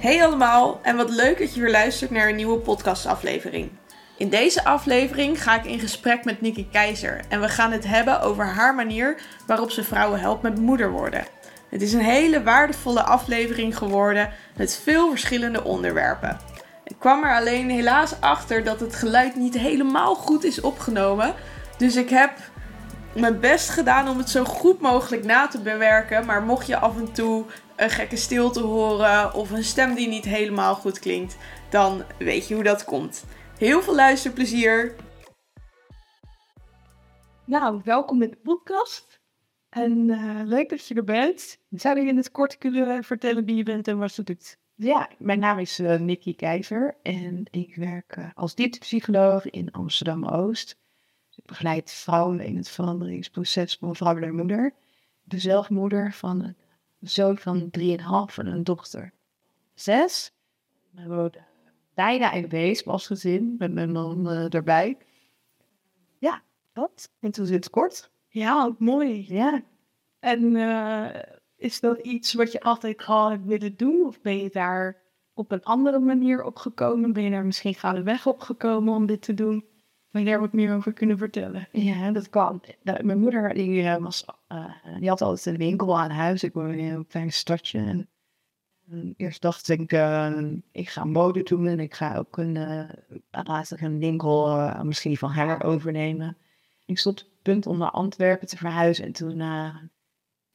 Hey allemaal en wat leuk dat je weer luistert naar een nieuwe podcastaflevering. In deze aflevering ga ik in gesprek met Nikki Keizer en we gaan het hebben over haar manier waarop ze vrouwen helpt met moeder worden. Het is een hele waardevolle aflevering geworden met veel verschillende onderwerpen. Ik kwam er alleen helaas achter dat het geluid niet helemaal goed is opgenomen, dus ik heb mijn best gedaan om het zo goed mogelijk na te bewerken. Maar mocht je af en toe een gekke stilte horen of een stem die niet helemaal goed klinkt, dan weet je hoe dat komt. Heel veel luisterplezier! Nou, welkom in de podcast. En eh, leuk dat je er bent. Zou je in het kort kunnen vertellen wie je bent en wat je doet? Ja, mijn naam is uh, Nikki Keizer en ik werk uh, als dieptepsycholoog in Amsterdam-Oost. Begeleid vrouwen in het veranderingsproces van vrouw en moeder. Ik ben zelf moeder van een zoon van 3,5 en een dochter 6. We wonen bijna in Wees als gezin, met mijn man uh, erbij. Ja, dat. En toen zit het kort. Ja, mooi. Ja. En uh, is dat iets wat je altijd al hebt willen doen? Of ben je daar op een andere manier op gekomen? Ben je daar misschien gaandeweg op gekomen om dit te doen? Wil je daar wat meer over kunnen vertellen? Ja, dat kan. Mijn moeder die, uh, was, uh, die had altijd een winkel aan huis. Ik woon in een klein stadje. En, en eerst dacht ik, uh, ik ga mode doen en ik ga ook een, later een winkel misschien van haar overnemen. Ik stond op het punt om naar Antwerpen te verhuizen en toen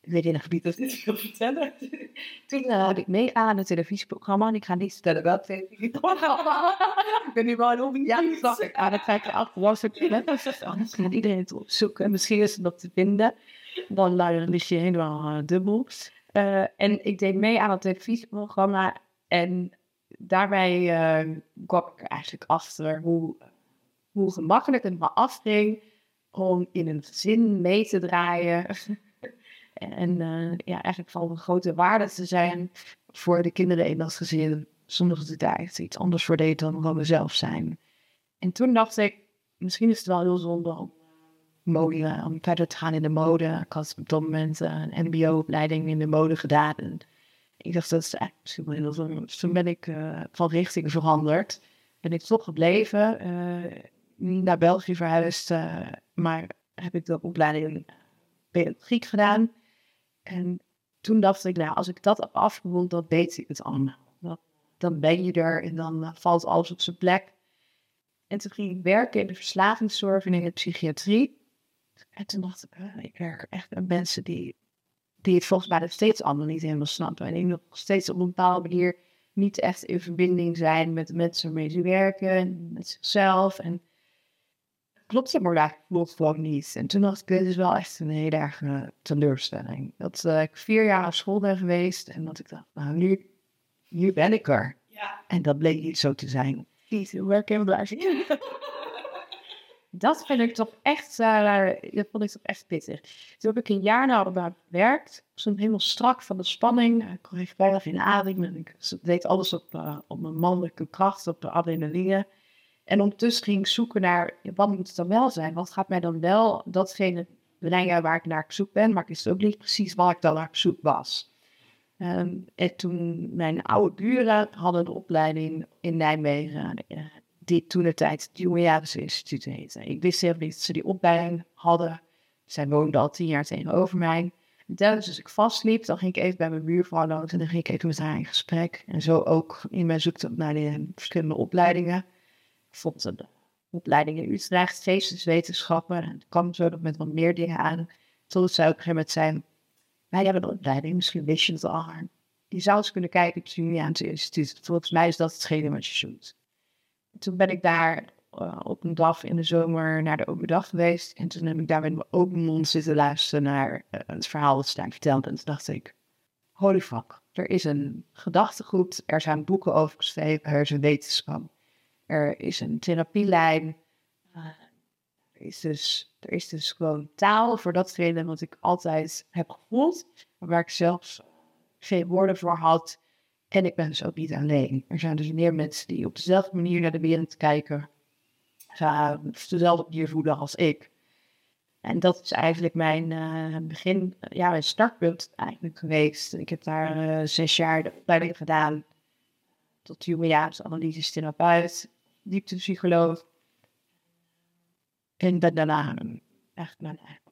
ik weet in een gebied dat ik dit wil vertellen. Toen uh, had ik mee aan het televisieprogramma. En ik ga niet vertellen welk televisieprogramma. ik ben nu wel een. Ja, dat dacht ik. Ah, dan krijg je af. Was het Anders gaat iedereen het opzoeken. Misschien is het nog te vinden. Dan lig je helemaal uh, dubbel. Uh, en ik deed mee aan het televisieprogramma. En daarbij kwam ik er eigenlijk achter hoe, hoe gemakkelijk het me afging om in een gezin mee te draaien. En uh, ja, eigenlijk van een grote waarde te zijn voor de kinderen in dat gezin. Zonder dat daar echt iets anders voor deed dan gewoon mezelf zijn. En toen dacht ik, misschien is het wel heel zonde om, mode, om verder te gaan in de mode. Ik had op dat moment een mbo-opleiding in de mode gedaan. En ik dacht, dat is eigenlijk misschien wel heel zonde. Dus toen ben ik uh, van richting veranderd. Ben ik toch gebleven. Naar België verhuisd. maar heb ik de opleiding pedagogiek gedaan. En toen dacht ik, nou, als ik dat heb afgerond, dan weet ik het allemaal. Dan, ben je er en dan uh, valt alles op zijn plek. En toen ging ik werken in de verslavingszorg en in de psychiatrie. En toen dacht ik, uh, ik werk echt met mensen die, die het volgens mij nog steeds allemaal niet helemaal snappen. En die nog steeds op een bepaalde manier niet echt in verbinding zijn met de mensen waarmee ze werken en met zichzelf. En klopt het maar klopt gewoon niet. En toen dacht ik, dit is wel echt een hele erg teleurstelling. Dat uh, ik vier jaar op school ben geweest en dat ik dacht, nou nu, nu ben ik er. Ja. En dat bleek niet zo te zijn. Niet, hoe herkenbaar. dat vind ik toch echt, uh, dat vond ik toch echt pittig. Toen heb ik een jaar na de gewerkt. Ik stond helemaal strak van de spanning. Ik kreeg weinig in adem. Ik deed alles op, uh, op mijn mannelijke kracht, op de adrenaline. En ondertussen ging ik zoeken naar, wat moet het dan wel zijn? Wat gaat mij dan wel datgene brengen waar ik naar op zoek ben? Maar ik wist ook niet precies waar ik dan naar op zoek was. Um, en toen mijn oude buren hadden een opleiding in Nijmegen, uh, die toen de tijd het Jongejarense Instituut heette. Ik wist helemaal niet dat ze die opleiding hadden. Zij woonden al tien jaar tegenover mij. En telkens als ik vastliep, dan ging ik even bij mijn buurvrouw langs en dan ging ik even met haar in gesprek. En zo ook in mijn zoektocht naar de verschillende opleidingen vond de opleiding in Utrecht, geesteswetenschappen. En het kwam zo met wat meer dingen aan. Tot zij op een gegeven moment zijn, wij hebben een opleiding, misschien wist je het al. Je zou eens kunnen kijken op het Juniaanse instituut. Volgens mij is dat hetgene wat je zoekt. toen ben ik daar uh, op een dag in de zomer naar de open dag geweest. En toen heb ik daar met mijn open mond zitten luisteren naar uh, het verhaal dat ze vertelde. En toen dacht ik, holy fuck, er is een gedachtegoed, er zijn boeken over geschreven, er is een wetenschap. Er is een therapielijn. Uh, er, is dus, er is dus gewoon taal voor datgene wat ik altijd heb gevoeld, waar ik zelfs geen woorden voor had. En ik ben dus ook niet alleen. Er zijn dus meer mensen die op dezelfde manier naar de wereld kijken, uh, op dezelfde manier voelen als ik. En dat is eigenlijk mijn uh, begin, ja, mijn startpunt eigenlijk geweest. Ik heb daar zes jaar de opleiding gedaan. tot analytisch therapeut, dieptepsycholoog. En ben daarna echt mijn eigen.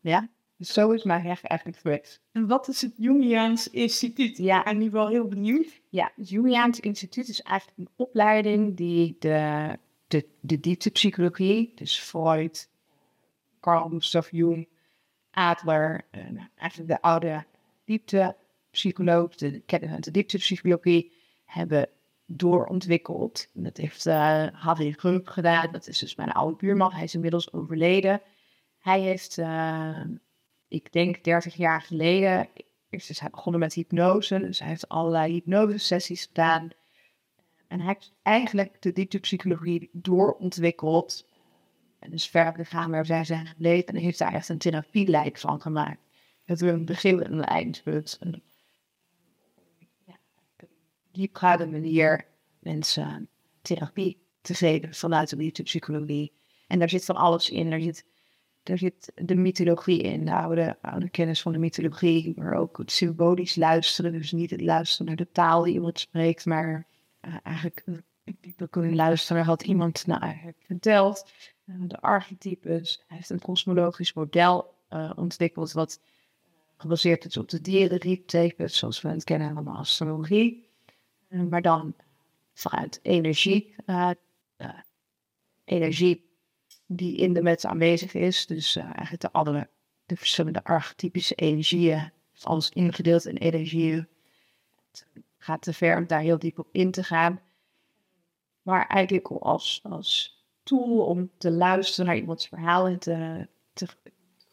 Ja, dus zo is mijn weg eigenlijk geweest. En wat is het Jungiaans Instituut? Ja. Ik ben nu wel heel benieuwd. Ja, het Jungiaans Instituut is eigenlijk een opleiding die de, de, de dieptepsychologie, dus Freud, Carl Gustav Jung, Adler, eh, nou, eigenlijk de oude dieptepsycholoog, de de dieptepsychologie, hebben doorontwikkeld. Dat heeft uh, Harry Grump gedaan, dat is dus mijn oude buurman, hij is inmiddels overleden. Hij heeft, eh, ik denk 30 jaar geleden, hij begonnen met hypnose, dus hij heeft allerlei hypnosesessies gedaan. En hij heeft eigenlijk de dieptepsychologie doorontwikkeld. En is verder gegaan waar zij zijn gebleven. En heeft daar echt een therapielijn van gemaakt. Het is een begin en een eindpunt. Diepgaande manier mensen therapie te geven vanuit de dieptepsychologie. En daar zit van alles in. Er zit daar zit de mythologie in, de oude, oude kennis van de mythologie, maar ook het symbolisch luisteren. Dus niet het luisteren naar de taal die iemand spreekt, maar uh, eigenlijk dieper kunnen luisteren had iemand nou eigenlijk verteld. Uh, de archetypes. Hij heeft een kosmologisch model ontwikkeld wat gebaseerd is op de dierenrieptekens, zoals we het kennen van de astrologie. Maar dan vanuit energie. energie die in de mens aanwezig is. Dus eigenlijk de, andere, de verschillende archetypische energieën, alles ingedeeld in energieën. Het gaat te ver om daar heel diep op in te gaan. Maar eigenlijk als, als tool om te luisteren naar iemands verhaal en te, te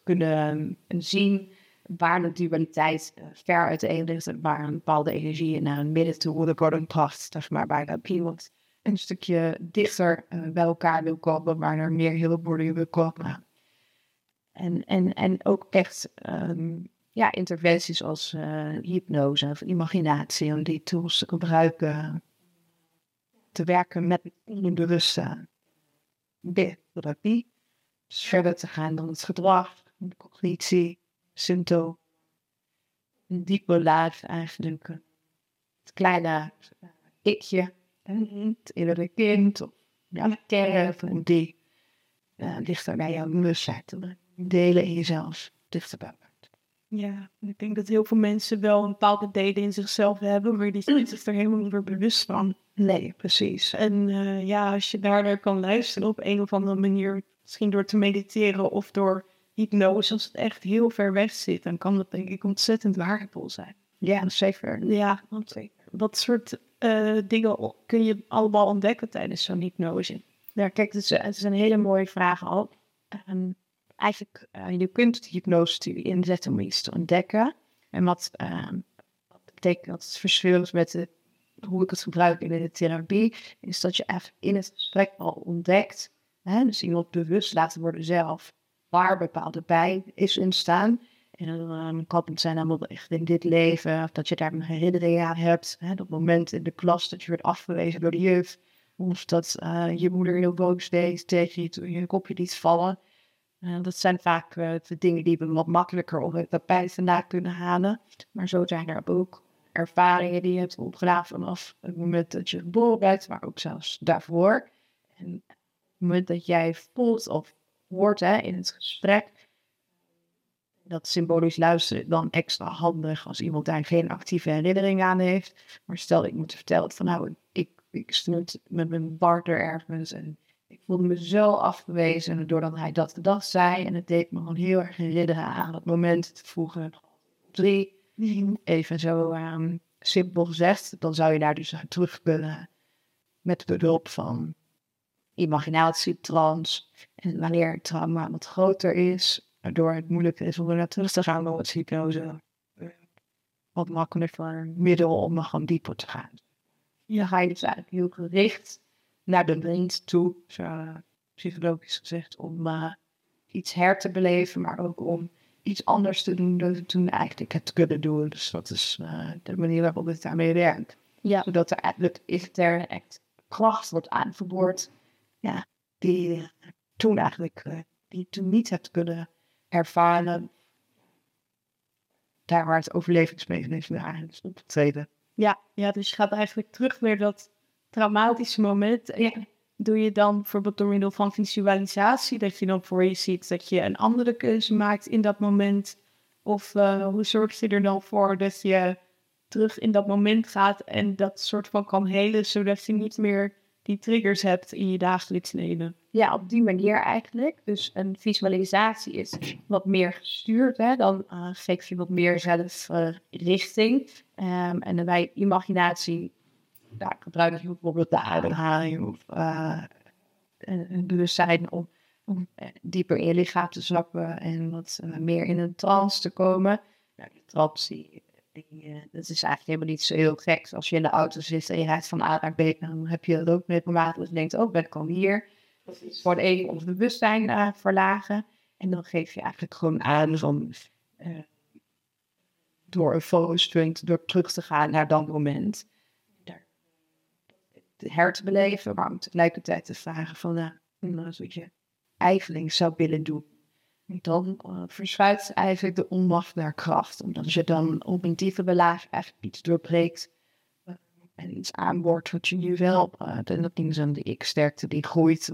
kunnen zien waar de dualiteit uh, ver uiteen ligt en waar een bepaalde energie naar een midden toe worden gebracht, zeg maar, dat iemand een stukje dichter uh, bij elkaar wil komen, waar er meer hulp worden wil komen. En, en, en ook echt um, ja, interventies als uh, hypnose of imaginatie, om die tools te gebruiken. Te werken met onbewuste therapie. Dus verder te gaan dan het gedrag, de cognitie, symptoom. Een diepe laag eigenlijk. Het kleine ikje het innerlijke kind of ja, kern die uh, dichter bij jouw bewustzijn te delen in jezelf dichterbij. Ja, ik denk dat heel veel mensen wel een bepaalde delen in zichzelf hebben, maar die zijn zich er helemaal niet meer bewust van. Nee, precies. En uh, ja, als je daarnaar kan luisteren op een of andere manier, misschien door te mediteren of door hypnose, als het echt heel ver weg zit, dan kan dat denk ik ontzettend waardevol zijn. Ja, zeker. Ja, want dat soort uh, dingen kun je allemaal ontdekken tijdens zo'n hypnose. Ja, kijk, het is, het is een hele mooie vraag al. Um, eigenlijk, uh, je kunt de hypnose inzetten om iets te ontdekken. En wat, uh, wat betekent dat het verschil met de, hoe ik het gebruik in de therapie, is dat je even in het gesprek al ontdekt, hè, dus iemand bewust laten worden zelf, waar bepaalde pijn is ontstaan. En dan kan het zijn allemaal echt in dit leven, of dat je daar een herinnering aan hebt. Hè, dat moment in de klas dat je werd afgewezen door de juf. Of dat uh, je moeder heel boos deed tegen je toen je kopje liet vallen. Uh, dat zijn vaak uh, de dingen die we wat makkelijker op het tapijt vandaan kunnen halen. Maar zo zijn er ook ervaringen die je hebt opgedaan vanaf het moment dat je geboren bent, maar ook zelfs daarvoor. En het moment dat jij voelt of hoort hè, in het gesprek dat symbolisch luisteren dan extra handig als iemand daar geen actieve herinnering aan heeft. Maar stel, ik moet vertellen van nou, ik, ik stond met mijn partner ergens en ik voelde me zo afgewezen doordat hij dat gedacht zei. En het deed me gewoon heel erg herinneren aan dat moment te vroeger drie. Even zo um, simpel gezegd, dan zou je daar dus terug kunnen met behulp van imaginatietrans. En wanneer het trauma wat groter is, waardoor het moeilijk is om er naar terug te gaan door het hypnose. Wat makkelijker middel om nog gewoon dieper te gaan. Ja, ga je dus eigenlijk heel gericht naar de vriend toe, zo, psychologisch gezegd, om uh, iets her te beleven, maar ook om iets anders te doen dan toen eigenlijk het kunnen doen. Dus dat is uh, de manier waarop het daarmee werkt. Ja. Zodat er eigenlijk echt kracht wordt aangeboord, ja, die uh, toen eigenlijk die toen niet hebt kunnen ervaren daar waar het overlevingsmechanisme eigenlijk optreden. Ja, ja, dus je gaat eigenlijk terug naar dat traumatische moment. Ja. Doe je dan bijvoorbeeld door middel van visualisatie, dat je dan voor je ziet dat je een andere keuze maakt in dat moment? Of eh, hoe zorg je er dan voor dat je terug in dat moment gaat en dat soort van kan helen, zodat je niet meer die triggers hebt in je dagelijks leven? Ja, op die manier eigenlijk. Dus een visualisatie is wat meer gestuurd. Hè? Dan eh, geef je wat meer zelf eh, richting. Ehm, en bij imaginatie daar gebruik je bijvoorbeeld de ademhaling of eh, een een bewustzijn om, om eh, dieper in je lichaam te zakken en wat eh, meer in een trance te komen. Nou, die trance, die, eh, dat is eigenlijk helemaal niet zo heel gek. Als je in de auto zit en je rijdt van A naar B, dan heb je dat ook regelmatig. Dat je denkt, oh, ben ik al hier? Dat is voor even ons bewustzijn eh, verlagen. En dan geef je eigenlijk gewoon aan van eh, door een focus point, door terug te gaan naar dat moment. Daar her te beleven, maar om tegelijkertijd te vragen van nou, nou, wat je eigenlijk zou willen doen. Dan uh, verschuift eigenlijk de onmacht naar kracht. Omdat je dan op een diepere laag eigenlijk iets doorbreekt eh, en iets aanboort wat je nu wel, uh, en dat ding zijn de x-sterkte die groeit.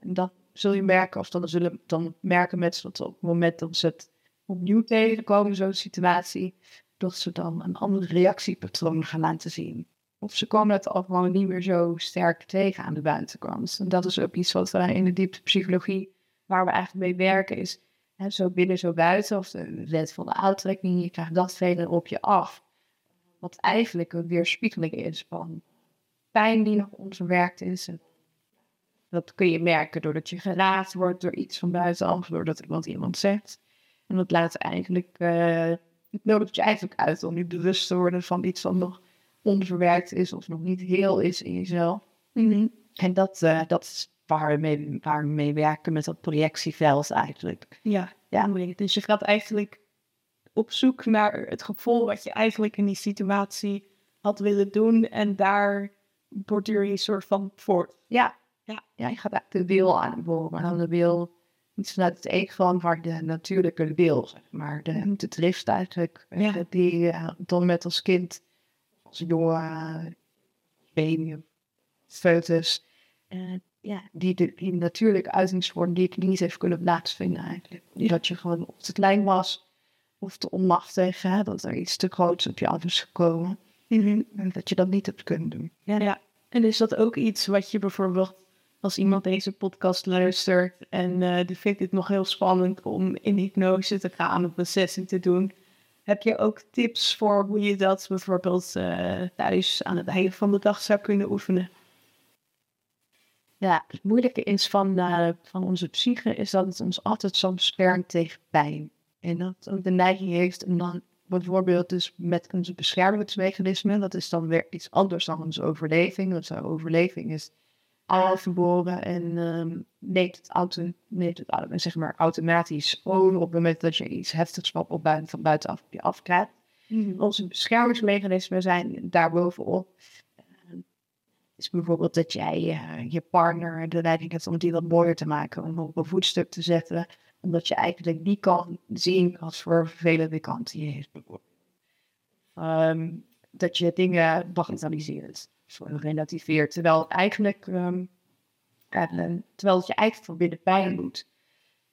En dat zul je merken, of dan zullen dan merken mensen dat op het moment dat ze het opnieuw tegenkomen, zo'n situatie, dat ze dan een andere reactiepatroon gaan laten zien. Of ze komen het al gewoon niet meer zo sterk tegen aan de buitenkant. En dat is ook iets wat we in de diepte psychologie, waar we eigenlijk mee werken, is hè, zo binnen, zo buiten. Of de wet van de aantrekking, je krijgt dat vele op je af. Wat eigenlijk een weerspiegeling is van pijn die nog onverwerkt is. En dat kun je merken doordat je geraakt wordt door iets van buitenaf, doordat iemand iemand zegt. En dat laat eigenlijk, uh, het nodigt je eigenlijk uit om je bewust te worden van iets wat nog onverwerkt is of nog niet heel is in jezelf. Mm -hmm. En dat, uh, dat is waar we, mee, waar we mee werken met dat projectieveld eigenlijk. Ja, ja, dus je gaat eigenlijk op zoek naar het gevoel wat je eigenlijk in die situatie had willen doen en daar borduur je een soort van voort. Ja, ja. ja je gaat eigenlijk de wil aanboren. En de wil niet vanuit het van, maar de natuurlijke wil, zeg maar. De, de drift eigenlijk, ja. die uh, dan met als kind als jonge uh, baby, foetus, uh, ja, die, de, die natuurlijke uitingsvorm die ik niet heeft kunnen plaatsvinden eigenlijk. Dat je gewoon of te klein was, of te onmachtig, hè, dat er iets te groots op je af is gekomen. -hmm. En dat je dat niet hebt kunnen doen. Ja, ja, en is dat ook iets wat je bijvoorbeeld, als iemand deze podcast luistert en uh, die vindt het nog heel spannend om in hypnose te gaan of een sessie te doen, heb je ook tips voor hoe je dat bijvoorbeeld uh, thuis aan het einde van de dag zou kunnen oefenen? Ja, het moeilijke is van, uh, van onze psyche is dat het ons altijd zo beschermt tegen pijn. En dat ook de neiging heeft om dan bijvoorbeeld dus met onze beschermingsmechanismen, dat is dan weer iets anders dan onze overleving. Want onze overleving is aangeboren en um, neemt het, auto, neemt het zeg maar, automatisch over op het moment dat je iets heftigs op buiten, van buitenaf op je afkrijgt. Mm. Onze beschermingsmechanismen zijn daarbovenop. Is bijvoorbeeld dat jij uh, je partner de leiding hebt om die wat mooier te maken, om op een voetstuk te zetten, omdat je eigenlijk niet kan zien als voor vervelende kant die heeft. Um, dat je dingen bagatelliseert relativeert. Terwijl eigenlijk, uh, terwijl je eigenlijk van binnen pijn doet.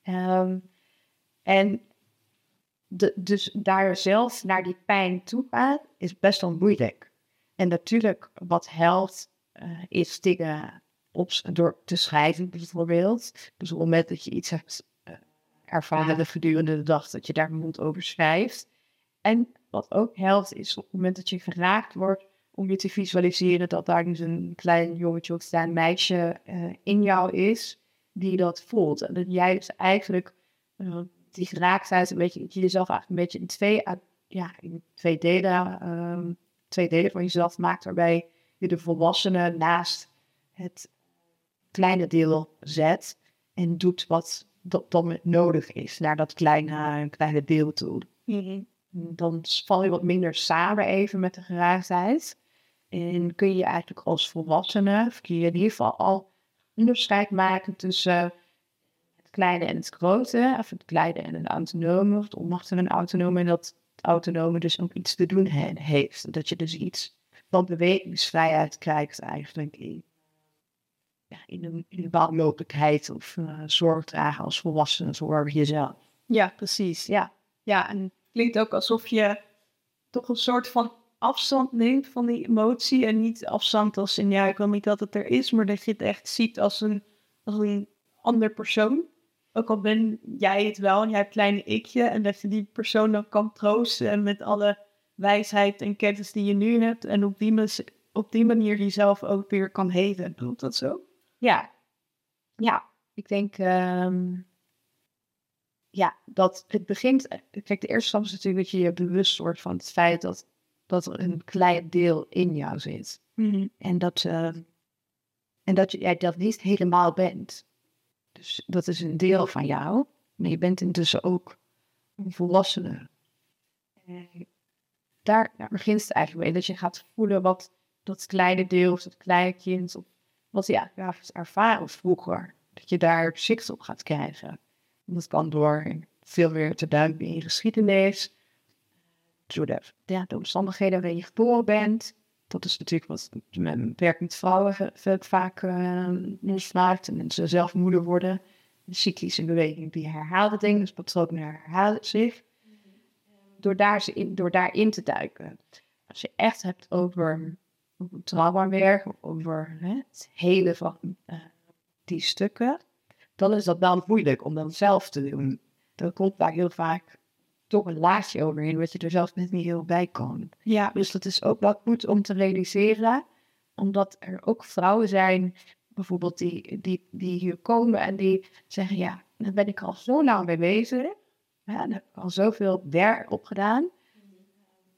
Um, en dus daar zelf naar die pijn toe gaan, is best wel moeilijk. En natuurlijk, wat helpt, uh, is dingen op, door te schrijven bijvoorbeeld. Dus op het moment dat je iets hebt uh, ervaren gedurende de dag, dat je daar moet over schrijft. En wat ook helpt, is op het moment dat je geraakt wordt, om je te visualiseren dat daar dus een klein jongetje of klein meisje uh, in jou is, die dat voelt. En dat jij dus eigenlijk uh, die geraaktheid een beetje, dat je jezelf eigenlijk een beetje in twee, ja, in twee delen, um, twee delen van jezelf maakt, waarbij je de volwassene naast het kleine deel zet en doet wat dat dan nodig is naar dat kleine, kleine deel toe. Mm -hmm. Dan val je wat minder samen even met de geraaktheid. En kun je eigenlijk als volwassene, kun je in ieder geval al onderscheid maken tussen het kleine en het grote, of het kleine en het autonome, of het onmacht en autonome. En dat autonome dus ook iets te doen he- heeft. Dat je dus iets van bewegingsvrijheid krijgt eigenlijk in, ja, in, een, in een bepaalde mogelijkheid of eh, zorg dragen als volwassene voor jezelf. Ja, precies. Ja, Ja, en het klinkt ook alsof je toch een soort van afstand neemt van die emotie. En niet afstand als in, ja, ik wil niet dat het er is, maar dat je het echt ziet als een, als een ander persoon. Ook al ben jij het wel en jij hebt kleine ikje. En dat je die persoon dan kan troosten en met alle wijsheid en kennis die je nu hebt. En op die, op die manier jezelf ook weer kan helen. Doet dat zo? ja. ja. ik denk ehm, ja, dat het begint. Kijk, de eerste stap is natuurlijk dat je je bewust wordt van het feit dat, dat er een klein deel in jou zit. En dat, eh, en dat je jij dat niet helemaal bent. Dus dat is een deel van jou. Maar je bent intussen ook een volwassene. Daar, begint het eigenlijk mee. Dat je gaat voelen wat dat kleine deel of dat kleine kind, of wat eigenlijk heeft ervaren vroeger. Dat je daar zicht op gaat krijgen. En dat kan door veel meer te duiken in je geschiedenis. Door de, ja, de omstandigheden waarin je geboren bent. Dat is natuurlijk wat met werk met vrouwen vaak uh, mismaakt. En ze zelf moeder worden. De cyclische beweging die herhaalde dingen, dus patronen herhalen zich. Door, daar, ze in, door daarin te duiken. Als je echt hebt over, over traumawerk, over hè, het hele van eh, die stukken, dan is dat wel moeilijk om dat zelf te doen. Dan komt daar heel vaak toch een laagje overheen, wat je er zelf net niet heel bij kan. Ja, Dus dat is ook wel goed om te realiseren, omdat er ook vrouwen zijn, bijvoorbeeld die, die, die hier komen en die zeggen, ja, daar ben ik al zo lang mee bezig. Ja, daar heb ik al zoveel werk op gedaan.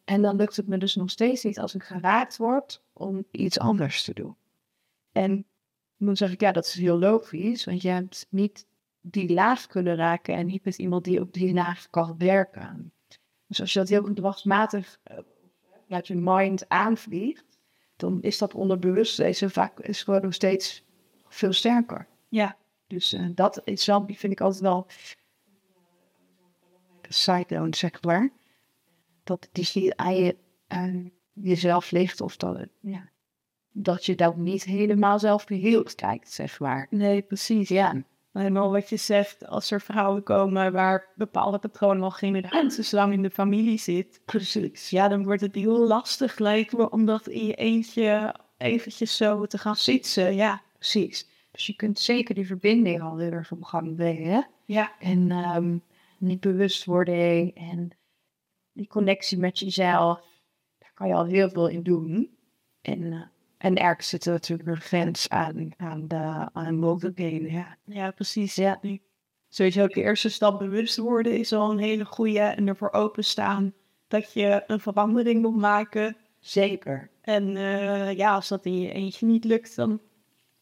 En dan lukt het me dus nog steeds niet als ik geraakt word om iets anders te doen. En dan zeg ik, ja, dat is heel logisch, want je hebt niet die laag kunnen raken en niet met iemand die op die laag kan werken. Dus als je dat heel gedragsmatig eh, uit je mind aanvliegt, dan is dat onderbewust zo vaak is gewoon nog steeds veel sterker. ja, Dus eh, dat is wel, die vind ik altijd wel side note, zeg maar. Dat die aan, je, aan jezelf ligt of dat, ja, dat je dat niet helemaal zelf beheeld kijkt, zeg maar. nee, precies. Ja, Helemaal wat je zegt, als er vrouwen komen waar bepaalde patronen al generaties lang in de familie zit, precies. ja, dan wordt het heel lastig lijkt me om dat in je eentje eventjes zo te gaan zitten. Ja, Precies. Dus je kunt zeker die verbinding al heel erg op gang brengen. ja, En ehm, die bewustwording en die connectie met jezelf, daar kan je al heel veel in doen. En, eh, en ergens zit er natuurlijk een grens aan, aan de aan mogelijkheden. Ja. ja, precies. Ja. Sowieso de eerste stap bewust worden is al een hele goede en ervoor openstaan dat je een verandering moet maken. Zeker. En eh, ja, als dat in je eentje niet lukt, dan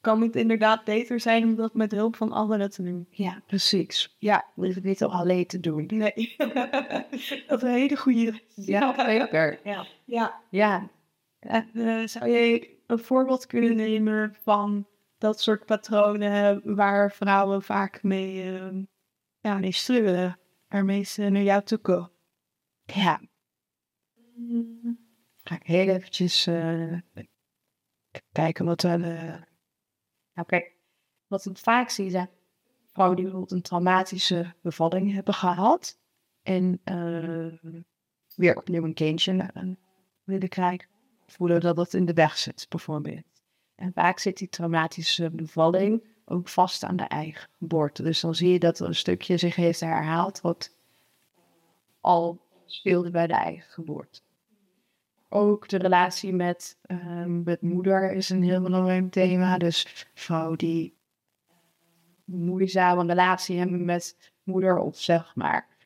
kan het inderdaad beter zijn om dat met hulp van anderen te doen. Ja, precies. Ja, we hoeven dit al alleen te doen. Nee, dat is een hele goede. Ja, zeker. Ja. ja. Ja, En, eh, zou jij een voorbeeld kunnen nemen van dat soort patronen waar vrouwen vaak mee, eh, ja, mee struggelen, waarmee ze naar jou toe komen? ja. Ga ik heel eventjes eh, kijken wat er... eh, Nou wat ik vaak zie zijn vrouwen die bijvoorbeeld een traumatische bevalling hebben gehad. En eh, weer opnieuw een kindje eh, willen krijgen. Voelen dat dat in de weg zit, bijvoorbeeld. En vaak zit die traumatische bevalling ook vast aan de eigen geboorte. Dus dan zie je dat een stukje zich heeft herhaald wat al speelde bij de eigen geboorte. Ook de relatie met, ehm, met moeder is een heel belangrijk thema. Dus vrouwen die een moeizame relatie hebben met moeder of zeg maar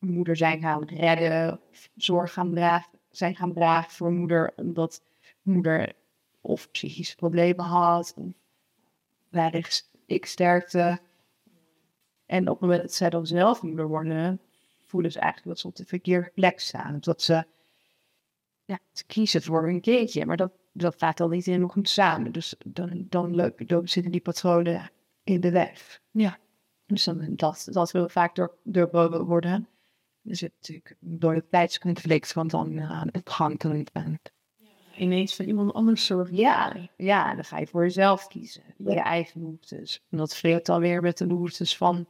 moeder zijn gaan redden, zorg gaan dragen, zijn gaan dragen voor moeder, omdat moeder of psychische problemen had, weinig ik sterkte. En op het moment dat zij dan zelf moeder worden, voelen ze eigenlijk dat ze op de verkeerde plek staan. Dat ze ja, ze kiezen voor een kindje, maar dat, dat gaat dan niet helemaal goed samen. Dus dan, dan, leuk, dan zitten die patronen in de weg. Ja. Dus dan, dat, dat wil vaak door, doorbroken worden. er zit natuurlijk door het tijdsconflict, want dan uh, opgankelijk bent. Ineens van iemand anders zorgen. Ja, ja, dan ga je voor jezelf kiezen. Je eigen behoeftes. En dat vreet alweer met de behoeftes van,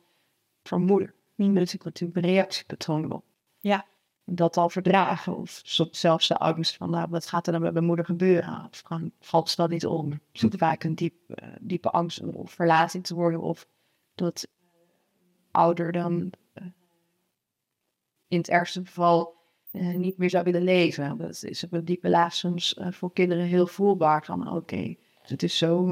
van moeder. Niet natuurlijk natuurlijk een reactiepatroon op. Ja. Dat al verdragen. Of zelfs de angst van, nou, wat gaat er dan met mijn moeder gebeuren? Of kan, valt ze dat niet om? Zit vaak een diep, uh, diepe angst om verlating te worden. Of dat ouder dan uh, in het ergste geval uh, niet meer zou willen leven. Dat is op een diepe laag soms voor kinderen heel voelbaar. Van oké, okay, het is zo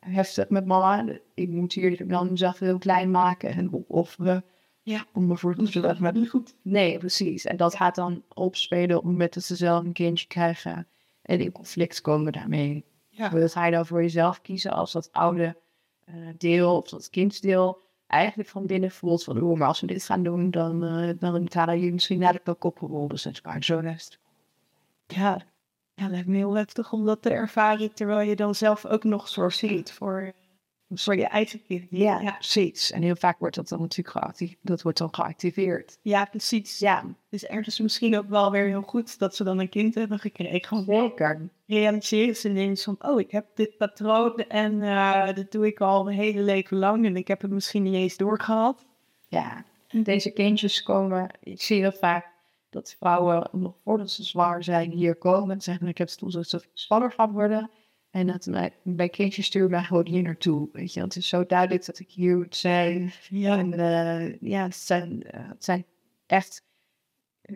heftig met mama. Ik moet hier dan mezelf heel klein maken en opofferen. Ja. Om ervoor te zorgen dat het goed. Nee, precies. En dat gaat dan opspelen op het moment dat ze zelf een kindje krijgen. En in conflict komen daarmee. Ja. Dat ga je dan voor jezelf kiezen als dat oude deel of dat kindsdeel eigenlijk van binnen voelt van, oh, maar als we dit gaan doen, dan, uh, dan gaan je misschien naar de gerold. Dus het is zo rest. Ja. ja, lijkt me heel heftig om dat te ervaren, terwijl je dan zelf ook nog zorg ziet voor, voor je eigen kind. Ja, ja, precies. En heel vaak wordt dat dan natuurlijk geactiveerd. Dat wordt dan geactiveerd. Ja, precies. Ja. Dus ergens misschien ook wel weer heel goed dat ze dan een kind hebben gekregen. Zeker. Realiseren ze ineens van, oh, ik heb dit patroon en uh, dat doe ik al mijn hele leven lang en ik heb het misschien niet eens doorgehad. Ja, deze kindjes komen, ik zie heel vaak dat vrouwen nog voordat ze zwaar zijn hier komen en zeggen, ik heb het dat ze zwanger gaan worden. En dat bij kindjes stuur mij gewoon hier naartoe. Weet je, het is zo duidelijk dat ik hier moet zijn. Ja. En uh, ja, het zijn, uh, het zijn echt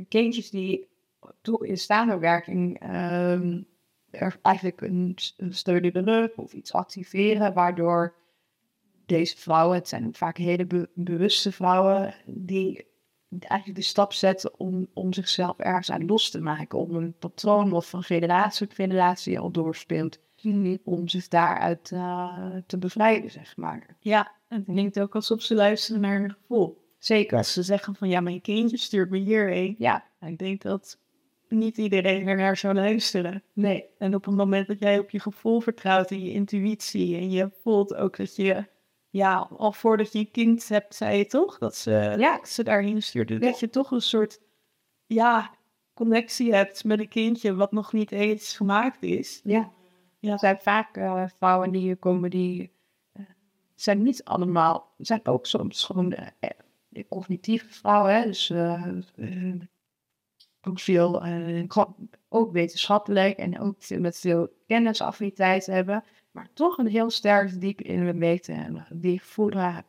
kindjes die toe in staande werking um, er eigenlijk een, een steun in de rug of iets activeren, waardoor deze vrouwen, het zijn vaak hele be bewuste vrouwen, die eigenlijk de stap zetten om, om zichzelf ergens aan los te maken, om een patroon of van generatie op generatie al om zich daaruit uh, te bevrijden, zeg maar. Ja, en het klinkt ook alsof ze luisteren naar hun gevoel. Zeker. Als ze zeggen van, ja, mijn kindje stuurt me hierheen. Ja. Ik denk dat niet iedereen er naar zou luisteren. Nee. En op het moment dat jij op je gevoel vertrouwt en je intuïtie... en je voelt ook dat je, ja, al voordat je een kind hebt, zei je toch? Dat ze, ja. ze daarheen stuurde. Dat je toch een soort, ja, connectie hebt met een kindje wat nog niet eens gemaakt is. Ja. Ja, er zijn vaak uh, vrouwen die hier komen die uh, zijn niet allemaal, zijn ook soms gewoon uh, cognitieve vrouwen, hè? dus ook veel, ook wetenschappelijk en ook met veel kennisaffiniteit hebben, maar toch een heel sterk diep in hun weten hebben, die voelen,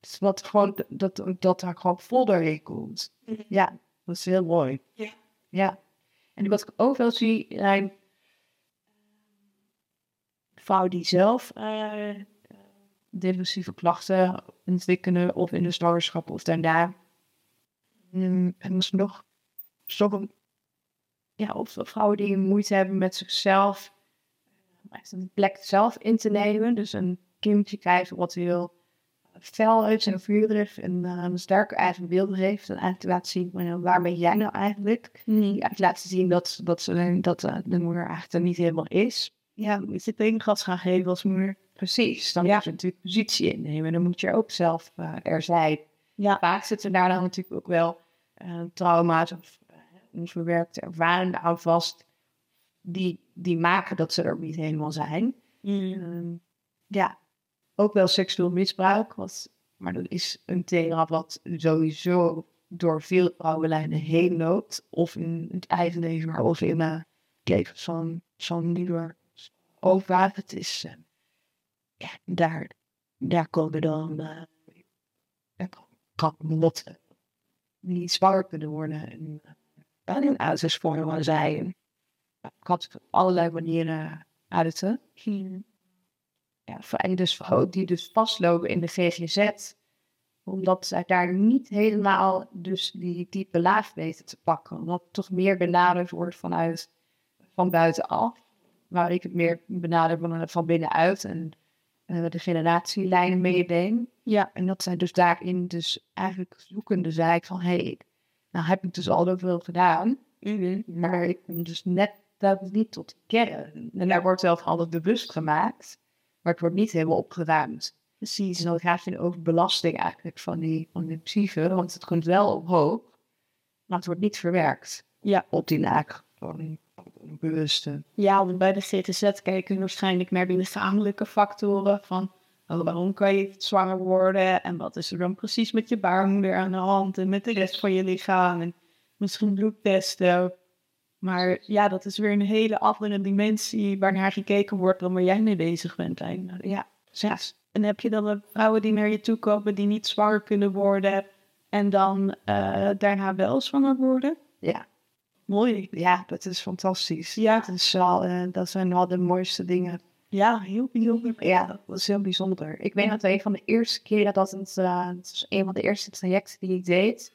dus wat gewoon, dat, dat daar gewoon vol doorheen komt. -hmm. Ja, dat is heel mooi. Ja. ja. En wat ik ook wel zie, zijn vrouwen die zelf uh, depressieve klachten ontwikkelen, of in de zwangerschap of daarna. Um, en misschien nog, nog ja, of vrouwen die moeite hebben met zichzelf, echt een plek zelf in te nemen. Dus een kindje krijgen wat heel fel is en vurig en uh, een sterke eigen beeld heeft. En eigenlijk laten zien, uh, waar ben jij nou eigenlijk? Mm. Laten zien dat, dat, ze, dat uh, de moeder eigenlijk er niet helemaal is. Ja, moet je tegen gas gaan geven als moeder. Precies, dan ja. moet je natuurlijk positie innemen. Dan moet je ook zelf uh, er zijn. Ja. Vaak zitten daar dan natuurlijk ook wel uh, trauma's of uh, onverwerkte ervaringen aan vast. Die, die maken dat ze er niet helemaal zijn. Mm. Um, ja, ook wel seksueel misbruik. Wat, maar dat is een thema wat sowieso door veel vrouwenlijnen heen loopt. Of in het eigen leven, maar ook in het leven van, van moeder ook waar het is. Ja, daar, daar komen dan uh, niet zwanger kunnen worden. En uh, een uitersvormen zijn. Ik had op allerlei manieren uiten. Hmm. Ja, en dus die dus vastlopen in de GGZ, omdat zij daar niet helemaal dus die diepe laag weten te pakken. Omdat het toch meer benaderd wordt vanuit van buitenaf waar ik het meer benader van, van binnenuit en uh, de generatielijnen meedeem. Ja. En dat zij dus daarin dus eigenlijk zoekende zei ik van, hé, hey, nou heb ik dus al zoveel gedaan, mm-hmm. maar ik kom dus net dat niet tot kern. En daar wordt van alles bewust gemaakt, maar het wordt niet helemaal opgeruimd. Precies, en dan gaat je over belasting eigenlijk van die, van die psyche, want het komt wel omhoog. Maar het wordt niet verwerkt. Ja. Op die laag. Bewuste. Ja, want bij de GTZ kijken we waarschijnlijk naar die lichamelijke factoren van oh, waarom kan je zwanger worden en wat is er dan precies met je baarmoeder aan de hand en met de rest van je lichaam en misschien bloedtesten. Maar ja, dat is weer een hele andere dimensie waarnaar gekeken wordt dan waar jij mee bezig bent. me. Ja, zes. En heb je dan de vrouwen die naar je toe komen die niet zwanger kunnen worden en dan eh, daarna wel zwanger worden? Ja. Mooi. Ja, dat is fantastisch. Ja. Dat, is wel, eh, dat zijn wel de mooiste dingen. Ja, heel bijzonder. Ja, dat is heel bijzonder. Ik weet dat een van de eerste keren dat het, eh, het was een van de eerste trajecten die ik deed.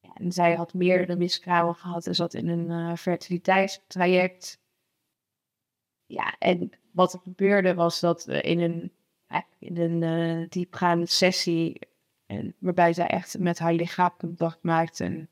Ja, en zij had meerdere miskramen gehad en zat in een eh, fertiliteitstraject. Ja, en wat er gebeurde was dat we in een, in een diepgaande sessie, en, waarbij zij echt met haar lichaam contact maakte en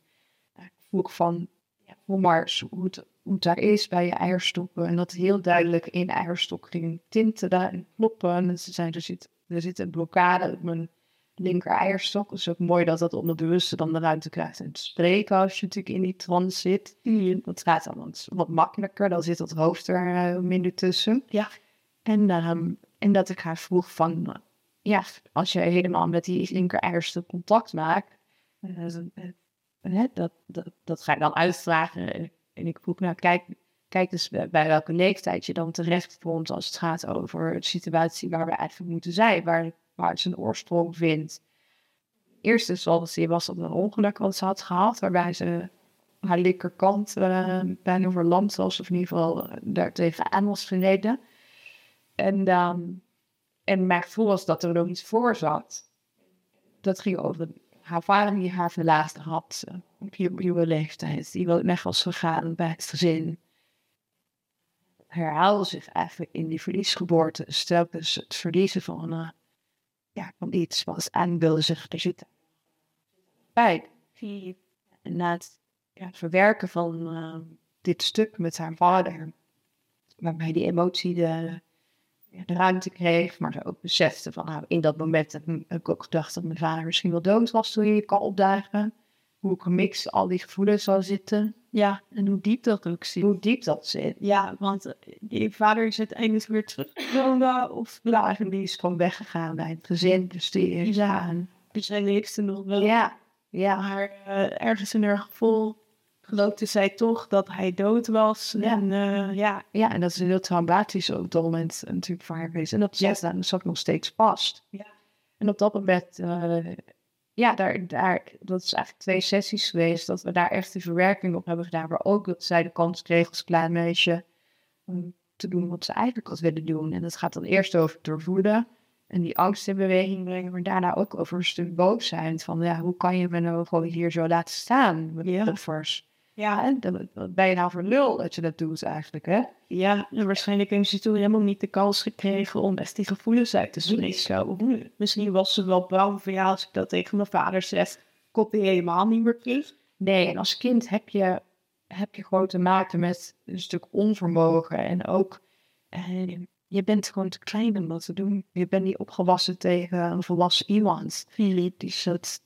van, ja, voel maar hoe het, hoe het daar is bij je eierstokken. En dat heel duidelijk in eierstok ging tintelen en kloppen. En ze zei, er zit, er zit een blokkade op mijn linker eierstok. Het is ook mooi dat dat onderbewuste dan de ruimte krijgt en te spreken als je natuurlijk in die trance zit. Dat gaat dan wat, wat makkelijker, dan zit dat hoofd er eh, minder tussen. Ja. En, ehm, en dat ik haar vroeg van, ja, als je helemaal met die linker eierstok contact maakt, eh, dat, dat, ga je dan uitvragen. En ik vroeg, nou kijk, kijk dus bij welke leeftijd je dan terecht komt als het gaat over de situatie waar we eigenlijk moeten zijn, waar, waar het zijn oorsprong vindt. Eerste instantie was dat een ongeluk wat ze had gehad, waarbij ze haar linkerkant eh, bijna verlamd was, of in ieder geval eh, daar tegenaan was gereden. En, dan en mijn gevoel was dat er nog iets voor zat. Dat ging over haar vader die haar verlaten had op jonge leeftijd. Die wel weg was gegaan bij het gezin. Herhaalde zich eigenlijk in die verliesgeboorte. Stelkens het verliezen van, eh, ja, van iets wat aan wilde zich er zitten. Bij. En na het ja, verwerken van eh, dit stuk met haar vader, waarbij die emotie de, de ruimte kreeg, maar ze ook besefte van nou, in dat moment heb ik ik ook gedacht dat mijn vader misschien wel dood was toen je kan opdagen. Hoe gemixt al die gevoelens zou zitten, Ja, en hoe diep dat ook zit. hoe diep dat zit. Ja, want eh, die vader is uiteindelijk weer teruggekomen. Of Ja, en die is gewoon weggegaan bij het gezin, dus die is Ja. aan. dus hij leefde nog wel. Ja, ja, Maar eh, ergens in haar gevoel geloofde zij toch dat hij dood was. Ja. En eh, ja, ja, en dat is heel traumatisch op dat moment natuurlijk voor haar geweest. En dat Ja. zat dan zat nog steeds vast. Ja. En op dat moment, eh, ja, daar, daar, dat is eigenlijk twee sessies geweest, dat we daar echt de verwerking op hebben gedaan. Maar ook dat zij de kans kreeg als klein meisje om te doen wat ze eigenlijk had willen doen. En dat gaat dan eerst over het doorvoelen en die angst in beweging brengen, maar daarna ook over een stuk boos zijn. Van ja, hoe kan je me nou gewoon hier zo laten staan met Ja. offers? Ja, En dan wat ben je nou voor lul dat je dat doet eigenlijk, hè? ja, en waarschijnlijk heeft ze toen helemaal niet de kans gekregen om best die gevoelens uit te spreken. Misschien was ze wel bang van ja, als ik dat tegen mijn vader zeg, komt hij helemaal niet meer terug. Nee, en als kind heb je, heb je gewoon te maken met een stuk onvermogen. En ook, eh, je bent gewoon te klein om dat te doen. Je bent niet opgewassen tegen een volwassen iemand. Die zit,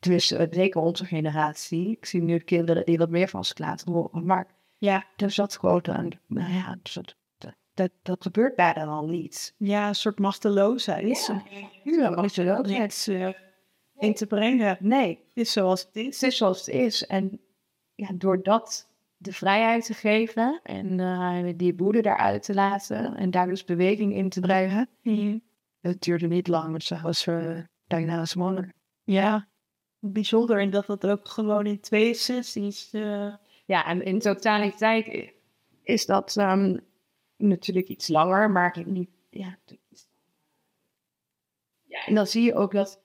dus eh, zeker onze generatie. Ik zie nu kinderen die wat meer van zich laten horen. Maar Ja, er zat gewoon een, nou ja, dat, dat, dat, gebeurt bijna al niet. ja, een soort machteloosheid. Ja. Ja, maar. Niets eh, in te brengen. Nee, Het is zoals het is. het is zoals het is. En ja, door dat de vrijheid te geven en eh, die woede daaruit te laten en daar dus beweging in te brengen. Het duurde niet lang, want ze was uh, daarna zwanger. Ja, bijzonder. En dat dat ook gewoon in twee sessies. eh, Ja, en in totaliteit is dat ehm, natuurlijk iets langer, maar niet. Ja, ja, en dan zie je ook dat,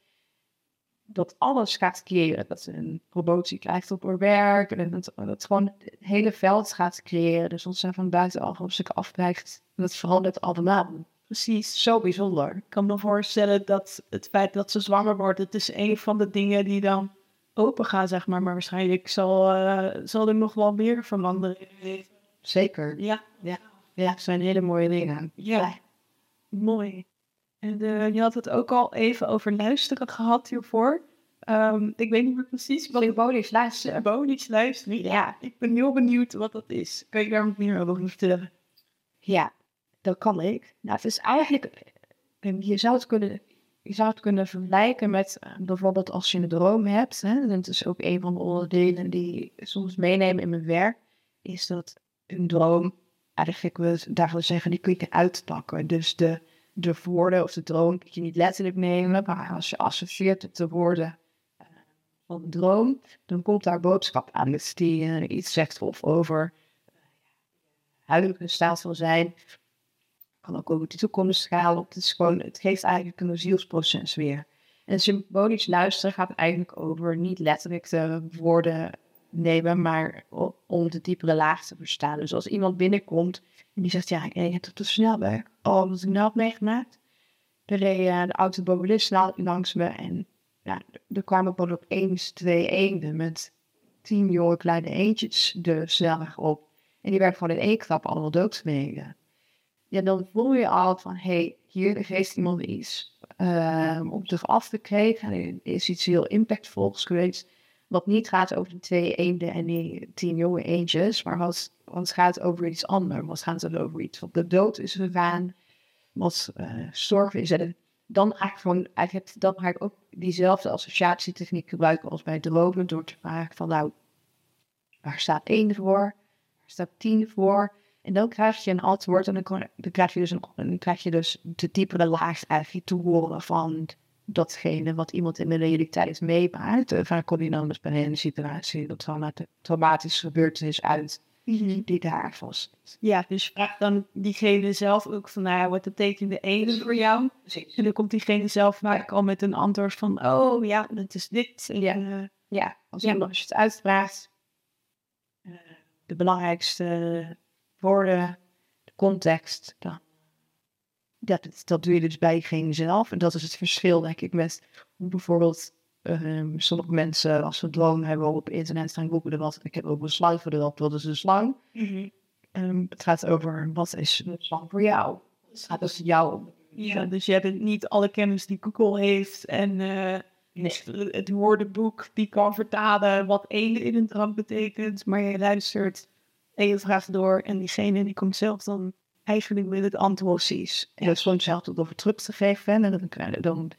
dat alles gaat creëren. Dat ze een promotie krijgt op haar werk. En dat, dat gewoon het hele veld gaat creëren. Dus als ze van buitenaf op zich afkrijgt, dat verandert allemaal. Precies. Zo bijzonder. Ik kan me voorstellen dat het feit dat ze zwanger wordt, het is een van de dingen die dan open gaan, zeg maar. Maar waarschijnlijk zal, eh, zal er nog wel meer veranderen. Zeker. Ja, Ja, het zijn hele mooie dingen. ja. Mooi. En eh, je had het ook al even over luisteren gehad hiervoor. Ehm, ik weet niet meer precies wat Symbolisch luisteren. symbolisch luisteren. Ja, ik ben heel benieuwd wat dat is. Kan je daar meer over vertellen? Ja, dat kan ik. Nou, het eigenlijk, je zou het kunnen, je zou het kunnen vergelijken met eh, bijvoorbeeld als je een droom hebt. Hè, dat is ook een van de onderdelen die ik soms meenemen in mijn werk. Is dat een droom, eigenlijk wil daar wil zeggen, die kun je uitpakken. Dus de, de woorden of de droom kun je niet letterlijk nemen, maar als je associeert het de woorden eh, van de droom, dan komt daar boodschap aan. Dus die eh, iets zegt of over huidige staat van zijn. Kan ook over de toekomst gaan. Het, is gewoon, het geeft eigenlijk een zielsproces weer. En symbolisch luisteren gaat eigenlijk over niet letterlijk de woorden nemen, maar om de diepere laag te verstaan. Dus als iemand binnenkomt en die zegt, ja, ik reed het te snel bij. Oh, wat ik nou heb meegemaakt? Er reed eh, de automobilist langs me en ja, er kwamen gewoon opeens twee eenden met tien jonge kleine eendjes de snelweg op. En die werden gewoon in één klap allemaal doodgemeden. Ja, dan voel je al van, hé, hey, hier heeft iemand iets ehm, op zich afgekregen. Er is iets heel impactvols geweest. Wat niet gaat over de twee eenden en die tien jonge eendjes, maar wat, wat gaat over iets anders. Wat gaat het over iets wat de dood is gegaan, wat zorg is. En dan ga ik gewoon, eigenlijk, dan ga ook diezelfde associatietechniek gebruiken als bij dromen, door te vragen van, nou, waar staat één voor? Waar staat tien voor? En dan krijg je een antwoord en dan, krijg, je dus een, dan krijg je dus de diepere laag eigenlijk te horen van datgene wat iemand in de realiteit meemaakt. Eh, Vaak kom je dan dus bij een situatie, dat traumati- traumatische gebeurtenis uit die daar vast zit. Ja, dus vraag dan diegene zelf ook van, nou ja, wat betekent de ene voor jou? Precies. En dan komt diegene zelf vaak al met een antwoord van, oh ja, dat is dit. En, Ja. eh, Ja, als, Ja. je, als je het uitvraagt, eh, de belangrijkste woorden, de context, dan, dat, dat doe je dus bij diegene zelf. En dat is het verschil, denk ik, met hoe bijvoorbeeld ehm, sommige mensen, als ze droom hebben, op internet gaan googelen wat. Ik heb ook een slang voor erop, wat is een slang? Ehm, het gaat over, wat is een slang voor jou? Het gaat dus jou. Ja, dus je hebt niet alle kennis die Google heeft en eh, het woordenboek die kan vertalen wat één in een droom betekent, maar je luistert en je vraagt door en diegene die komt zelf dan eigenlijk met het antwoord. Precies. En dat is gewoon hetzelfde door terug te geven. En dan, je- dan,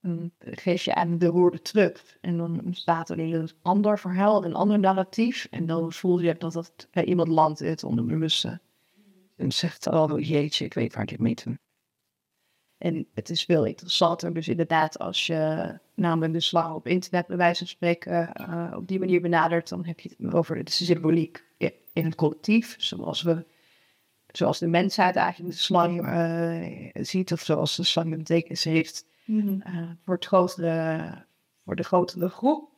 dan geef je aan de woorden terug. En dan ontstaat er een ander verhaal, een ander narratief. En dan voel je dat dat bij iemand landt in het onderbewuste. En zegt, oh jeetje, ik weet waar dit mee te En het is veel interessanter. Dus inderdaad, als je namelijk de slang op internet bij wijze van spreken eh, op die manier benadert, dan heb je het over de symboliek in het collectief. Zoals we zoals de mensheid eigenlijk de slang eh, ziet, of zoals de slang een betekenis heeft eh, voor, het grotere, voor de grotere groep.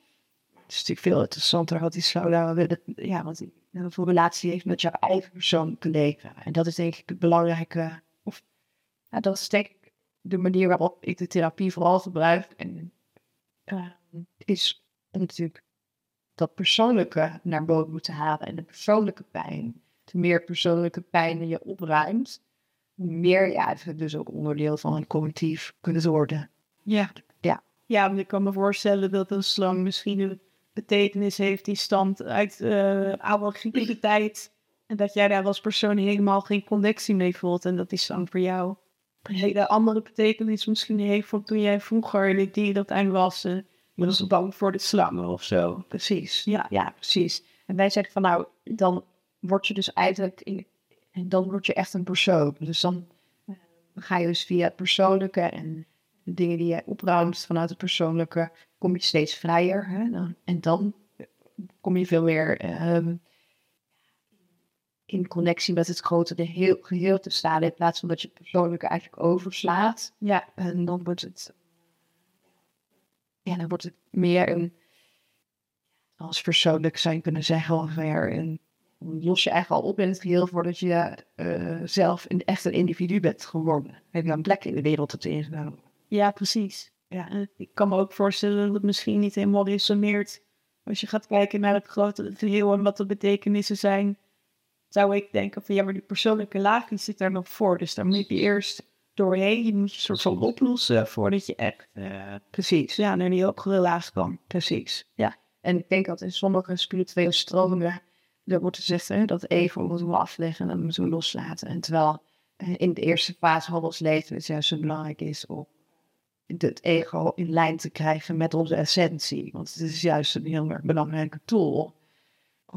Het is natuurlijk veel interessanter wat die slang nou ja, wat die voor relatie heeft met jouw eigen persoonlijke leven. En dat is denk ik het belangrijke, of ja, dat is denk ik de manier waarop ik de therapie vooral gebruik. En eh, is natuurlijk dat persoonlijke naar boven moeten halen en de persoonlijke pijn te meer persoonlijke pijn je opruimt, hoe meer je dus ook onderdeel van een collectief kunt worden. Ja. Ja. Ja, want ik kan me voorstellen dat een slang misschien een betekenis heeft die stamt uit eh oude Griekse tijd. En dat jij daar als persoon helemaal geen connectie mee voelt. En dat die slang voor jou een hele andere betekenis misschien heeft van toen jij vroeger in het dierentuin was. en je was bang voor de slangen of zo. Precies. Ja. ja, precies. En wij zeggen van nou, dan word je dus eigenlijk, in, en dan word je echt een persoon. Dus dan eh, ga je dus via het persoonlijke en de dingen die je opruimt vanuit het persoonlijke, kom je steeds vrijer. Hè? Dan- En dan kom je veel meer ehm, in connectie met het grotere heel, geheel te staan, in plaats van dat je het persoonlijke eigenlijk overslaat. Ja. En dan wordt het, ja, dan wordt het meer een, als persoonlijk zou je kunnen zeggen, ongeveer een, dan los je eigenlijk al op in het geheel voordat je eh, zelf een, echt een individu bent geworden. Heb je een plek in de wereld hebt ingenomen. Ja, precies. Ja, en ik kan me ook voorstellen dat het misschien niet helemaal resoneert. Als je gaat kijken naar het grote geheel en wat de betekenissen zijn, zou ik denken van ja, maar die persoonlijke laag die zit daar nog voor. Dus dan moet je eerst doorheen. Je moet je soort van oplossen voordat je echt uh, precies. ja, naar die hogere laag kan. Precies, ja. En ik denk dat in sommige spirituele stromingen er wordt gezegd hè, dat ego moeten we afleggen en dat moeten we loslaten. En terwijl in de eerste fase van ons leven het juist zo belangrijk is om het ego in lijn te krijgen met onze essentie. Want het is juist een heel erg belangrijke tool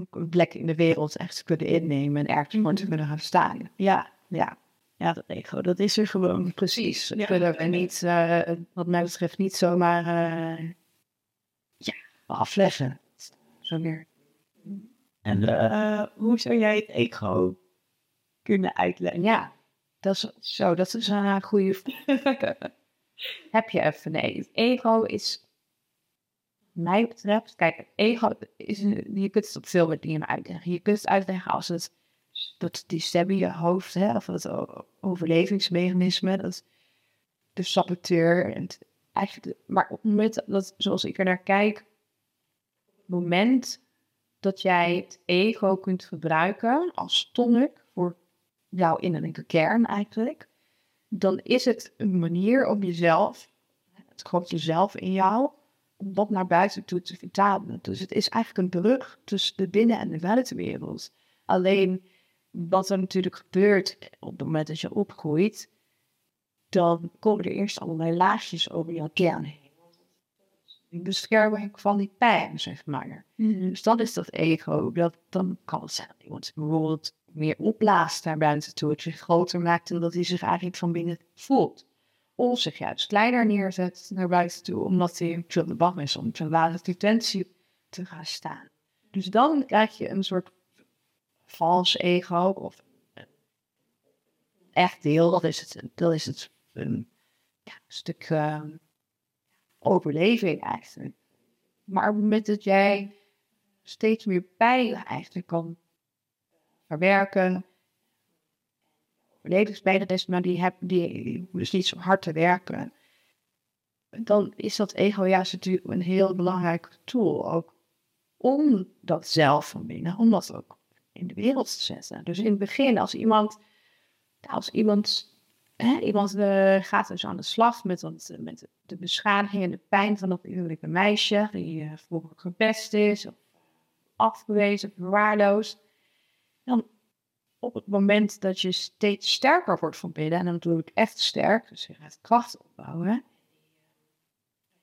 een plek in de wereld echt te kunnen innemen en ergens voor te mhm. kunnen gaan staan. Ja, ja. Ja, dat ego, dat is er gewoon. Precies. Ja. Kunnen we niet, uh, wat mij betreft, niet zomaar uh, ja, afleggen. Zo meer. En uh, hoe zou jij het ego kunnen uitleggen? Ja, dat is zo, dat is een goede Heb je even, nee. Het ego is, mij betreft, kijk, ego is, je kunt het op veel manieren uitleggen. Je kunt het uitleggen als het, dat die stem in je hoofd, hè, of het overlevingsmechanisme, dat de saboteur. En eigenlijk, maar op het moment dat, zoals ik er naar kijk, het moment dat jij het ego kunt gebruiken als tonic voor jouw innerlijke kern eigenlijk, dan is het een manier om jezelf, het grootste zelf in jou, om dat naar buiten toe te vertalen. Dus het is eigenlijk een brug tussen de binnen- en de buitenwereld. Alleen wat er natuurlijk gebeurt op het moment dat je opgroeit, dan komen er eerst allerlei laagjes over jouw kern heen. Die bescherming van die pijn, zeg maar. Mhm. Dus dat is dat ego. Dat, dan kan het zijn dat iemand bijvoorbeeld meer opblaast naar buiten toe. Het zich groter maakt en dat hij zich eigenlijk van binnen voelt. Of zich juist kleiner neerzet naar buiten toe, omdat hij te bang is om te lage frequentie te gaan staan. Dus dan krijg je een soort vals ego of echt deel. Dat is het, dat is het een ja, stuk uh, overleving eigenlijk. Maar op het moment dat jij steeds meer pijn eigenlijk kan verwerken, maar die hebben die dus niet zo hard te werken, dan is dat ego juist natuurlijk een heel belangrijk tool ook om dat zelf van binnen, om dat ook in de wereld te zetten. Dus in het begin, als iemand, als iemand, hè, iemand uh, gaat dus aan de slag met, dat, met de beschadiging en de pijn van dat innerlijke meisje, die uh, vroeger gepest is, of afgewezen, verwaarloosd, dan op het moment dat je steeds sterker wordt van binnen, en dan bedoel ik echt sterk, dus je gaat kracht opbouwen,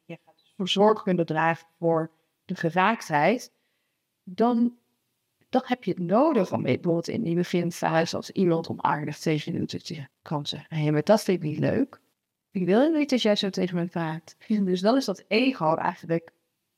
je gaat dus voor zorg kunnen dragen voor de geraaktheid, dan, dan heb je het nodig om bijvoorbeeld in die beginfase als iemand onaardig tegen je doet, je kan zeggen, hé, maar dat vind ik niet leuk. Ik wil niet dat jij zo tegen me praat. Dus dan is dat ego eigenlijk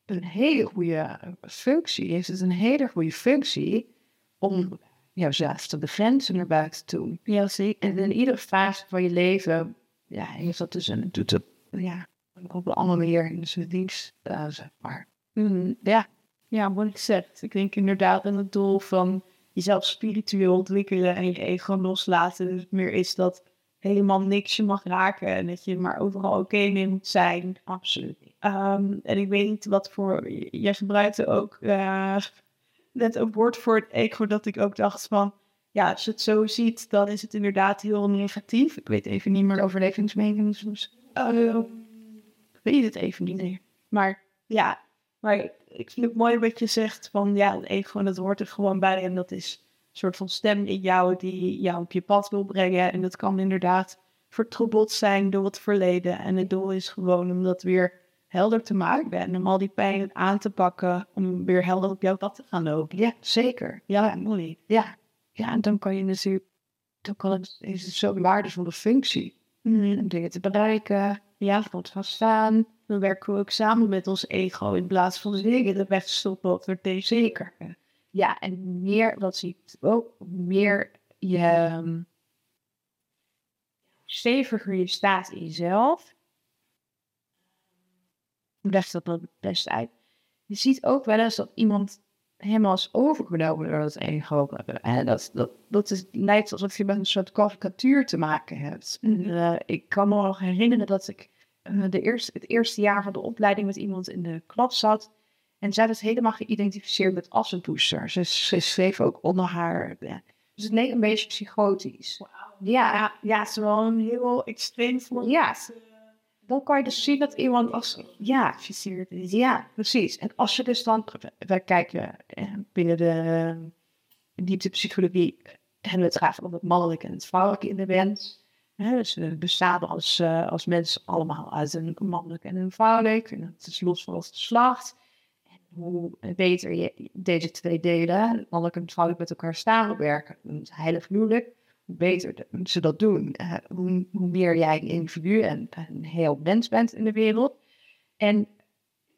een hele goede functie. Heeft het een hele goede functie om jouzelf te begrenzen naar buiten toe. Ja, zeker. En in iedere fase van je leven, ja, heeft dat dus een, doet het, ja, op een andere manier in zijn dienst, uh, zeg maar. Mm, ja. ja, wat ik zeg, ik denk inderdaad aan het doel van jezelf spiritueel ontwikkelen en je ego loslaten. Dus meer is dat helemaal niks je mag raken en dat je maar overal oké mee moet zijn. Absoluut. Um, en ik weet niet wat voor, jij gebruikte ook uh, net een woord voor het ego dat ik ook dacht van, ja, als je het zo ziet, dan is het inderdaad heel negatief. Ik weet even niet meer. Overlevingsmechanismes. Uh, ik weet het even niet meer. Maar ja, maar ik vind het mooi wat je zegt van, ja, het ego, dat hoort er gewoon bij. En dat is een soort van stem in jou die jou op je pad wil brengen. En dat kan inderdaad vertroebeld zijn door het verleden. En het doel is gewoon om dat weer helder te maken ben. Om al die pijn aan te pakken. Om weer helder op jouw pad te gaan lopen. Ja, zeker. Ja, mooi. Ja. Ja, en dan kan je natuurlijk... Dan kan het, is het zo'n waardevolle functie. Mm. Om dingen te bereiken. Ja, voor gaan staan. Dan werken we ook samen met ons ego. In plaats van dingen de weg te stoppen. Of er zeker. Ja, en meer, wat zie ik ook, meer je... Um, steviger je staat in jezelf legt dat het best uit. Je ziet ook wel eens dat iemand helemaal is overgenomen door het ego. En dat, dat, dat is, lijkt alsof je met een soort karikatuur te maken hebt. Uh, ik kan me nog herinneren dat ik uh, de eerste, het eerste jaar van de opleiding met iemand in de klas zat. En zij was helemaal geïdentificeerd met assenpoester. Ze, ze schreef ook onder haar. Ja. Dus het leek een beetje psychotisch. Ja, ja, het is wel een heel extreem voor. ja. Dan kan je dus zien dat iemand als... Ja, is. ja, precies. En als je dus dan... Wij kijken eh, binnen de eh, dieptepsychologie... hebben we het graag over het mannelijke en het vrouwelijke in de wens. Hè, dus we bestaan als, eh, als mensen allemaal uit een mannelijk en een vrouwelijk. En dat is los van het geslacht. En hoe beter je deze twee delen, het mannelijk en het vrouwelijk, met elkaar samenwerken. Het heilig huwelijk. Hoe beter ze dat doen, eh, hoe, hoe meer jij een individu en een heel mens bent in de wereld. En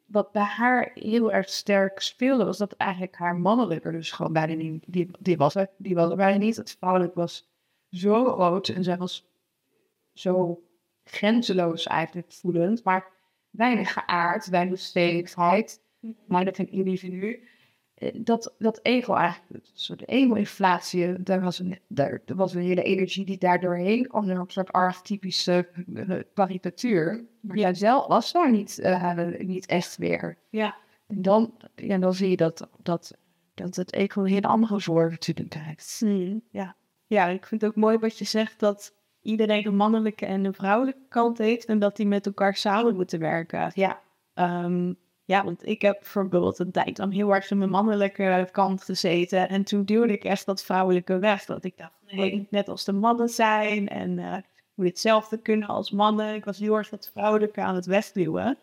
wat bij haar heel erg sterk speelde, was dat eigenlijk haar mannelijke dus gewoon bijna niet, die, die was er, die was er bijna niet. Het vrouwelijk was zo groot en zij was zo grenzeloos eigenlijk voelend, maar weinig geaard, weinig stevigheid, weinig een individu. Eh, Dat, dat ego eigenlijk, soort ego-inflatie, daar was een, daar, was een hele energie die daar doorheen kwam, een soort archetypische eh, karikatuur. Maar jij zelf was daar niet, eh, niet echt weer. Ja. En dan, ja, dan zie je dat, dat, dat het ego een hele andere vorm natuurlijk heeft. Hmm, ja. ja, ik vind het ook mooi wat je zegt dat iedereen een mannelijke en een vrouwelijke kant heeft en dat die met elkaar samen moeten werken. Ja, Ehm, ja, want ik heb bijvoorbeeld een tijd lang heel erg in mijn mannelijke kant gezeten. En toen duwde ik echt dat vrouwelijke weg. Dat ik dacht, nee, ik moet net als de mannen zijn. En eh, ik moet hetzelfde kunnen als mannen. Ik was heel erg dat vrouwelijke aan het wegduwen.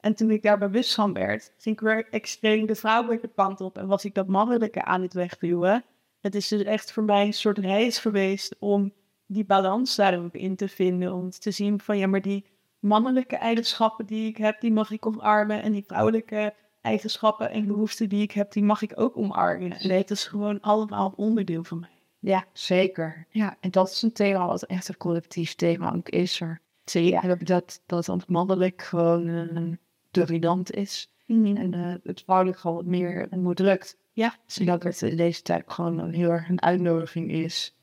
En toen ik daar bewust van werd, ging ik weer extreem de vrouwelijke kant op. En was ik dat mannelijke aan het wegduwen. Het is dus echt voor mij een soort reis geweest om die balans daar ook in te vinden. Om te zien van, ja, maar die mannelijke eigenschappen die ik heb, die mag ik omarmen. En die vrouwelijke eigenschappen en behoeften die ik heb, die mag ik ook omarmen. En het is gewoon allemaal onderdeel van mij. ja, zeker. Ja, en dat is een thema wat echt een collectief thema ook is er. Ja, dat, dat, dat het mannelijk gewoon eh, dominant is. En eh, het vrouwelijk gewoon wat meer onderdrukt. Ja, Zodat het in deze tijd gewoon een heel erg een uitnodiging is.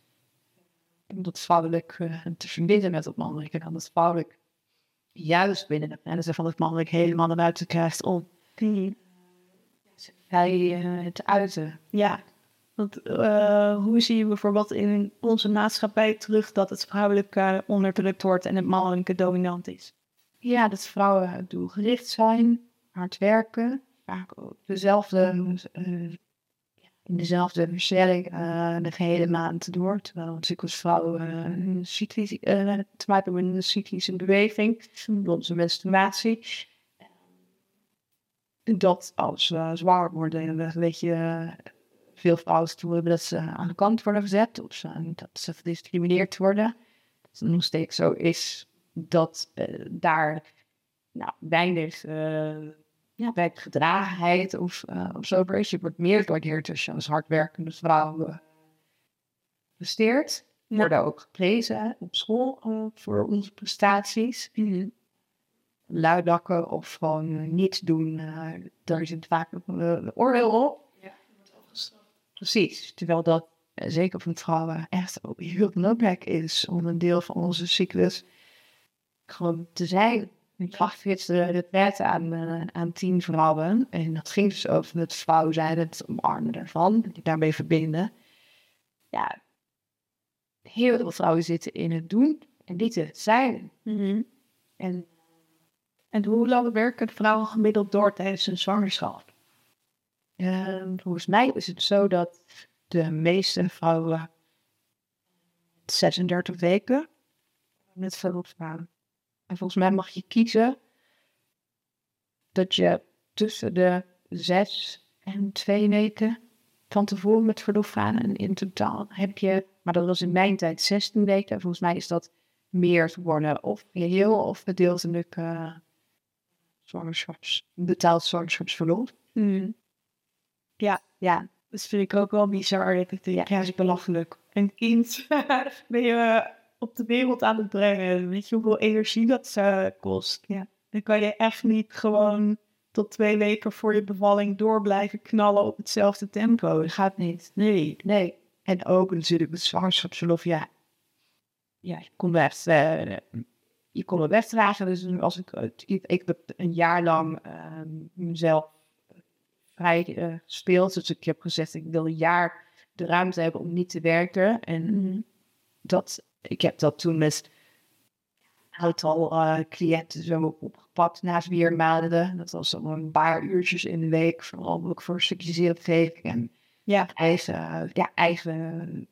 Om dat vrouwelijk eh, te verbinden met het mannelijke. En dan het vrouwelijk juist binnen de grenzen van het mannelijk helemaal naar buiten krijgt om hij eh, te uiten. Ja, want eh, hoe zie je bijvoorbeeld in onze maatschappij terug dat het vrouwelijke onderdrukt wordt en het mannelijke dominant is? Ja, dat vrouwen doelgericht zijn, hard werken, vaak ook dezelfde, eh, in dezelfde versnelling eh, de gehele maand door. Terwijl natuurlijk als vrouwen eh, een cyclisch, eh, te maken hebben met een cyclische beweging, onze menstruatie. Dat als we zwaar worden, dan weet je, eh, veel vrouwen gevoel hebben dat ze aan de kant worden gezet of ze, dat ze gediscrimineerd worden. Dat het nog steeds zo is dat eh, daar nou, weinig uh, ja, gedragenheid of, uh, of zo. Je wordt meer gewaardeerd als je als hardwerkende vrouw uh, presteert. We worden ook geprezen op school uh, voor onze prestaties. Mm-hmm. Luidakken of gewoon niets doen, daar zit vaak een oordeel op. Ja, wordt afgestraft. Precies, terwijl dat zeker voor vrouwen echt ook heel belangrijk is om een deel van onze cyclus gewoon te zijn. Ik gaf gisteren de pret aan, uh, aan tien vrouwen. En dat ging dus over het vrouw zijn, het omarmen daarvan, daarmee verbinden. Ja, heel veel vrouwen zitten in het doen en niet het zijn. Mm-hmm. En, en hoe lang werken vrouwen gemiddeld door tijdens een zwangerschap? Uh, volgens mij is het zo dat de meeste vrouwen 36 weken met verlof gaan. En volgens mij mag je kiezen dat je tussen de zes en twee weken van tevoren met verlof gaan. En in totaal heb je, maar dat was in mijn tijd 16 weken. En volgens mij is dat meer geworden. Of geheel of gedeeltelijk uh, zwangerschaps, betaald zwangerschapsverlof. Mm. Ja, ja, dat vind ik ook wel bizar. Ik denk, ja, ja, is belachelijk. Een kind ben je op de wereld aan het brengen. Weet je hoeveel energie dat uh, kost? Ja. Dan kan je echt niet gewoon tot twee weken voor je bevalling door blijven knallen op hetzelfde tempo. Dat gaat niet. Nee. Nee. En ook natuurlijk met zwangerschapsverlof, ja. Ja, je kon uh, je kon het wegdragen. Dus als ik, ik, heb een jaar lang uh, mezelf vrij uh, gespeeld. Dus ik heb gezegd, ik wil een jaar de ruimte hebben om niet te werken. En mm. dat ik heb dat toen met een aantal uh, cliënten zo opgepakt na vier maanden. Dat was dan een paar uurtjes in de week, vooral ook voor een stukje zingeving en ja. eigen, ja, eigen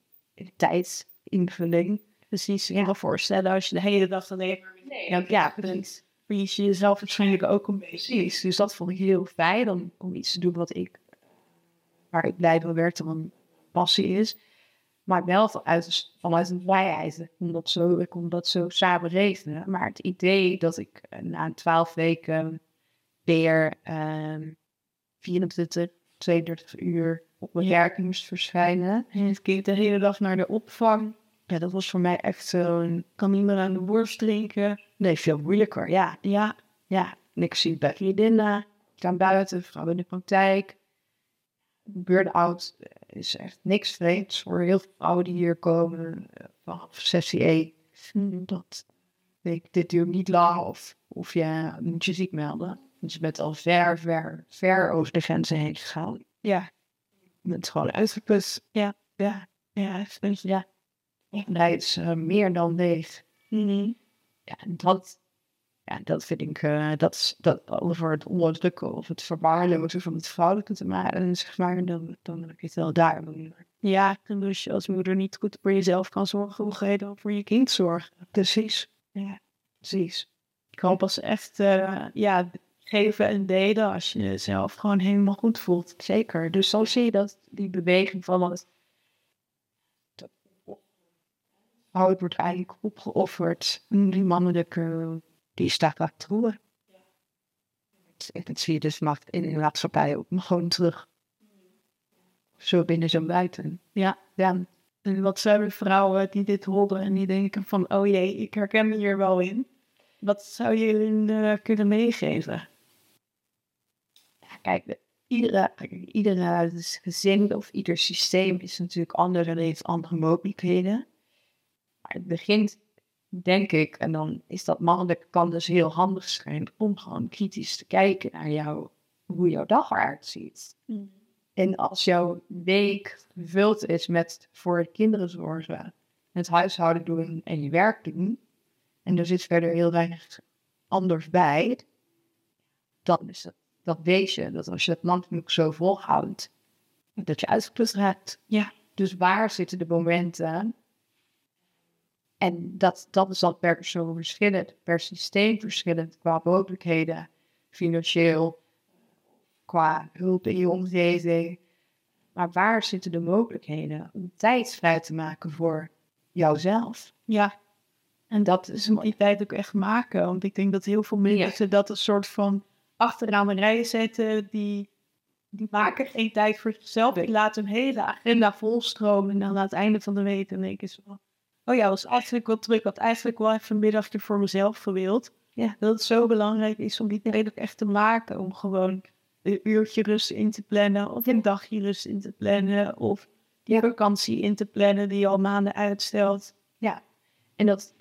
tijdsinvulling. Precies, ik kan me voorstellen als je de hele dag alleen maar nee, ja, ja, precies. verlies je jezelf waarschijnlijk ook een beetje. Precies, dus dat vond ik heel fijn om, om iets te doen wat ik, waar ik blij mee werd, wat een passie is. Maar wel vanuit, vanuit een vrijheid, om dat zo, ik kon dat zo samen regelen. Maar het idee dat ik eh, na twaalf weken weer uh, 24, 32 uur op mijn werk moest verschijnen. En het kind de hele dag naar de opvang ja, dat was voor mij echt zo'n... Kan niet meer aan de worst drinken. Nee, veel moeilijker. Ja, ja, ja. Niks zien bij vriendinnen. Staan buiten, vrouw in de praktijk. Burn-out is echt niks vreemds voor heel veel vrouwen die hier komen. Vanaf sessie E. Dat ik, dit duurt niet lang of, of je moet je ziek melden. Dus je bent al ver, ver, ver over de grenzen heen gegaan. Ja. Je bent gewoon uitgeput. Ja, ja, ja. ja. Hij is uh, meer dan leeg. Mm Ja, dat, ja, dat vind ik, uh, dat, dat over het onderdrukken of het verwaarlozen van het vrouwelijke te maken, zeg maar, dan, dan heb ik het wel daar. Ja, en dus als moeder niet goed voor jezelf kan zorgen, hoe ga je dan voor je kind zorgen? Precies. Ja, precies. Ik kan pas echt, uh, ja, geven en delen als je jezelf gewoon helemaal goed voelt. Zeker. Dus zo zie je dat die beweging van het wordt eigenlijk opgeofferd. Die mannelijke, die staat achter. En dat zie je dus macht in de maatschappij ook gewoon terug. Zo binnen, zo buiten. Ja, ja. En wat zijn er vrouwen die dit horen en die denken van, oh jee, ik herken me hier wel in. Wat zou je hun uh, kunnen meegeven? Ja, kijk, iedere, iedere gezin of ieder systeem is natuurlijk anders en heeft andere mogelijkheden. Maar het begint, denk ik, en dan is dat mannelijk kan dus heel handig zijn om gewoon kritisch te kijken naar jou, hoe jouw dag eruit ziet. Mm. En als jouw week gevuld is met voor kinderen zorgen, het huishouden doen en je werk doen, en er zit verder heel weinig anders bij, dan is het, dat weet je, dat als je het landelijk zo volhoudt, dat je uitgeput raakt. Ja. Dus waar zitten de momenten en dat, dat is dan per persoon verschillend, per systeem verschillend, qua mogelijkheden, financieel, qua hulp in je omgeving. Maar waar zitten de mogelijkheden om tijd vrij te maken voor jouzelf? Ja, en dat is om die tijd ook echt maken. Want ik denk dat heel veel mensen dat een soort van achteraan de rij zetten, die, die maken geen tijd voor zichzelf. Die laten hun hele agenda volstromen en dan aan het einde van de week dan denk ik zo oh ja, was eigenlijk wel druk. had eigenlijk wel even een middagje voor mezelf gewild. Ja, dat het zo belangrijk is om die tijd ook echt te maken. Om gewoon een uurtje rust in te plannen. Of een dagje rust in te plannen. Of die vakantie in te plannen die je al maanden uitstelt. Ja, en dat,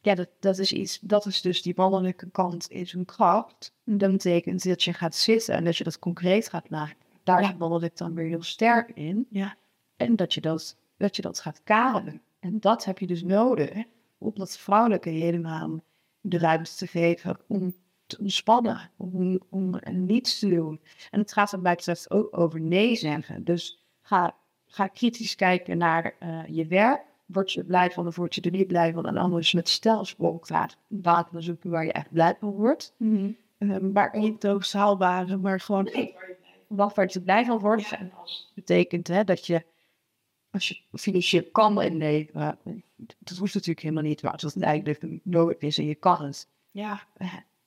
ja, dat, dat is iets, dat is dus die mannelijke kant in zijn kracht. Dat betekent dat je gaat zitten en dat je dat concreet gaat maken. Daar ja. mannelijk dan weer heel sterk in. Ja. En dat je dat, dat, je dat gaat kaderen. En dat heb je dus nodig om dat vrouwelijke helemaal de ruimte te geven om te ontspannen, om, om niets te doen. En het gaat er bij betreft ook over nee zeggen. Dus ga, ga kritisch kijken naar uh, je werk. Word je blij van of word je er niet blij van? En anders met stelsprong gaat baten zoeken waar je echt blij van wordt. Mm -hmm. um, maar niet ook haalbare, maar gewoon wat waar je blij van wordt. En dat betekent hè, dat je als je financieel kan inleveren, dat hoeft natuurlijk helemaal niet, maar als het eigenlijk nodig is en je kan het, ja,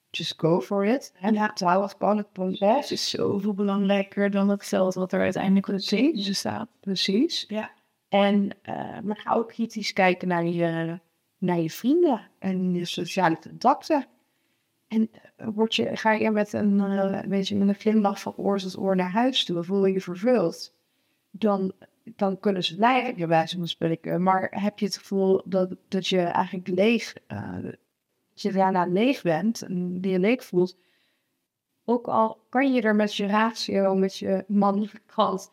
just go for it. En ja. trouw het proces is zoveel belangrijker dan het geld wat er uiteindelijk op de staat. Precies. Ja. En, uh, maar ga ook kritisch kijken naar je, naar je vrienden en je sociale contacten. En uh, word je, ga je met een, uh, weet je, met een glimlach van oor tot oor naar huis toe, voel je je vervuld, dan dan kunnen ze blijven, bij wijze van spreken. Maar heb je het gevoel dat, dat je eigenlijk leeg, uh, dat je daarna leeg bent en die je leeg voelt, ook al kan je er met je ratio, met je mannelijke kant,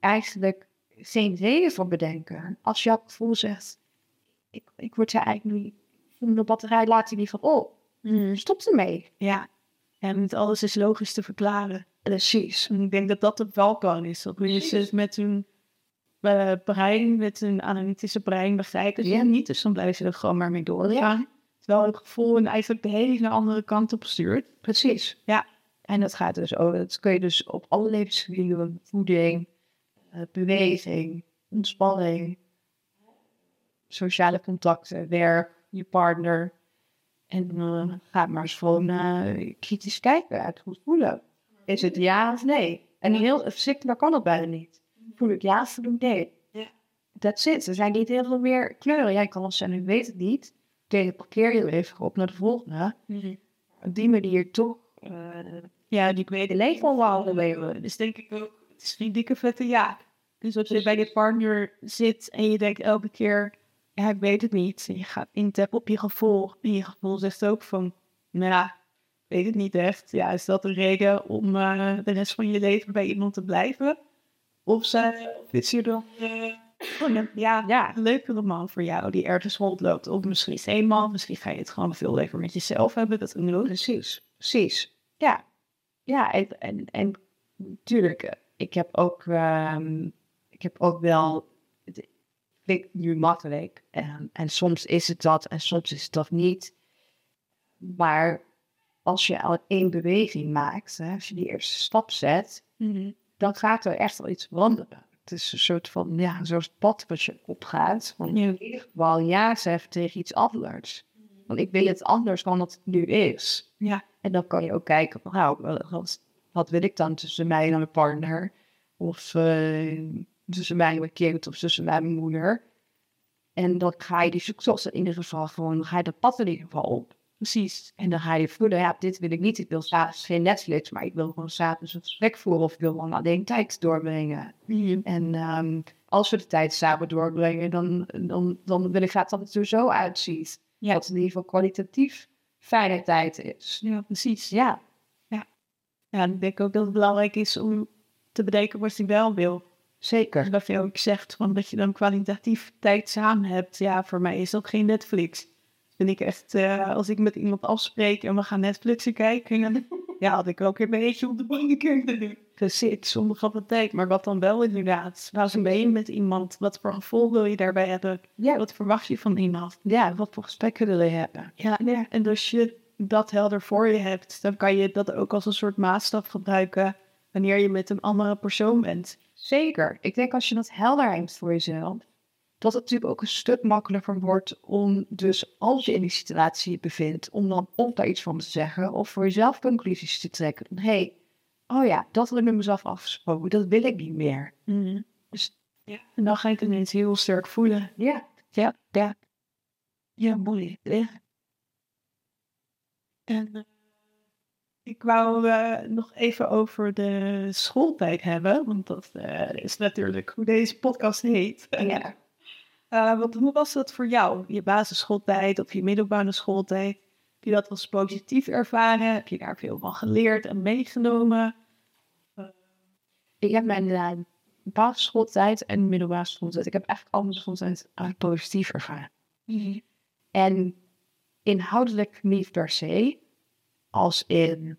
eigenlijk geen reden voor bedenken. Als jouw gevoel zegt, ik, ik word er eigenlijk niet, van de batterij laat hij niet van op. Stop ermee. Ja. En niet alles is logisch te verklaren. Precies. En ik denk dat dat het wel kan is. Dat mensen met hun eh, brein, met hun analytische brein begrijpen ze Ja. niet. Dus dan blijven ze er gewoon maar mee doorgaan. Terwijl het gevoel en eigenlijk de hele andere kant op stuurt. Precies. Ja. En dat gaat dus over, dat kun je dus op alle levensgebieden, voeding, eh, beweging, ontspanning, sociale contacten, werk, je partner. En eh, ga maar eens gewoon kritisch kijken, uit goed voelen. Is het ja of nee? En heel voorzichtig kan het bijna niet. Voel ik ja of voel ik nee? Ja. That's it. Er zijn niet heel veel meer kleuren. Jij kan wel zeggen, ik weet het niet. Tegen parkeer je even op naar de volgende. Op die manier toch eh, Ja, die weet leven wel leven. Dus denk ik ook, het is geen dikke vette ja. Dus als je bij je partner zit en je denkt elke keer, ja, ik weet het niet. En je gaat intappen op je gevoel. En je gevoel zegt ook van, nou ja, weet het niet echt. Ja, is dat een reden om eh, de rest van je leven bij iemand te blijven? Of, ze, of is er dan eh, ja, Ja. een leukere man voor jou die ergens rondloopt? Of misschien is één man, misschien ga je het gewoon veel liever met jezelf hebben. Dat kan ook. Precies, precies. Ja, ja en, en, en natuurlijk, eh, ik heb ook, ehm, ik heb ook wel, het klinkt nu makkelijk, en, en soms is het dat en soms is het dat niet. Maar als je al één beweging maakt, hè, als je die eerste stap zet, dan gaat er echt wel iets veranderen. Het is een soort van, ja, zo'n pad wat je opgaat. Ja. in ieder geval ja zeggen tegen iets anders. Want ik wil het anders dan het nu is. Ja. En dan kan je ook kijken, nou, wat, wat wil ik dan tussen mij en mijn partner? Of eh, tussen mij en mijn kind, of tussen mij en mijn moeder. En dan ga je die successen in ieder geval gewoon, ga je dat pad in ieder geval op. Precies. En dan ga je voelen, ja, dit wil ik niet. Ik wil s'avonds geen Netflix, maar ik wil gewoon s'avonds een gesprek voeren of ik wil gewoon alleen tijd doorbrengen. En ehm, als we de tijd samen doorbrengen, dan, dan, dan wil ik graag dat het er zo uitziet. Ja. Dat het in ieder geval kwalitatief fijne tijd is. Ja, precies. Ja, Ja, en ik denk ook dat het belangrijk is om te bedenken wat je wel wil. zeker. Dat je ook zegt van dat je dan kwalitatief tijd samen hebt. Ja, voor mij is dat geen Netflix. Vind ik echt, eh, als ik met iemand afspreek en we gaan Netflixen kijken, dan, ja, had ik ook een beetje op de bank kunnen doen. Precies, zonder grappige tijd. Maar wat dan wel inderdaad? Waar ben je met iemand? Wat voor gevoel wil je daarbij hebben? Ja. Wat verwacht je van iemand? Ja, wat voor gesprekken wil je hebben? Ja, ja, en als je dat helder voor je hebt, dan kan je dat ook als een soort maatstaf gebruiken wanneer je met een andere persoon bent. Zeker. Ik denk als je dat helder hebt voor jezelf, dat het natuurlijk ook een stuk makkelijker wordt om dus als je in die situatie bevindt, om dan ook daar iets van te zeggen of voor jezelf conclusies te trekken. Hé, hey, oh ja, dat heb ik met mezelf afgesproken, dat wil ik niet meer. Dus ja, en dan ga je het ineens heel sterk voelen. Ja, Ja, ja. Ja, mooi. Ja. En eh, ik wou eh, nog even over de schooltijd hebben, want dat eh, is natuurlijk hoe deze podcast heet. ja. Eh, want hoe was dat voor jou? Je basisschooltijd of je middelbare schooltijd? Heb je dat als positief ervaren? Heb je daar veel van geleerd en meegenomen? Ik heb mijn uh, basisschooltijd en middelbare schooltijd, ik heb eigenlijk al mijn schooltijd positief ervaren. En inhoudelijk niet per se. Als in,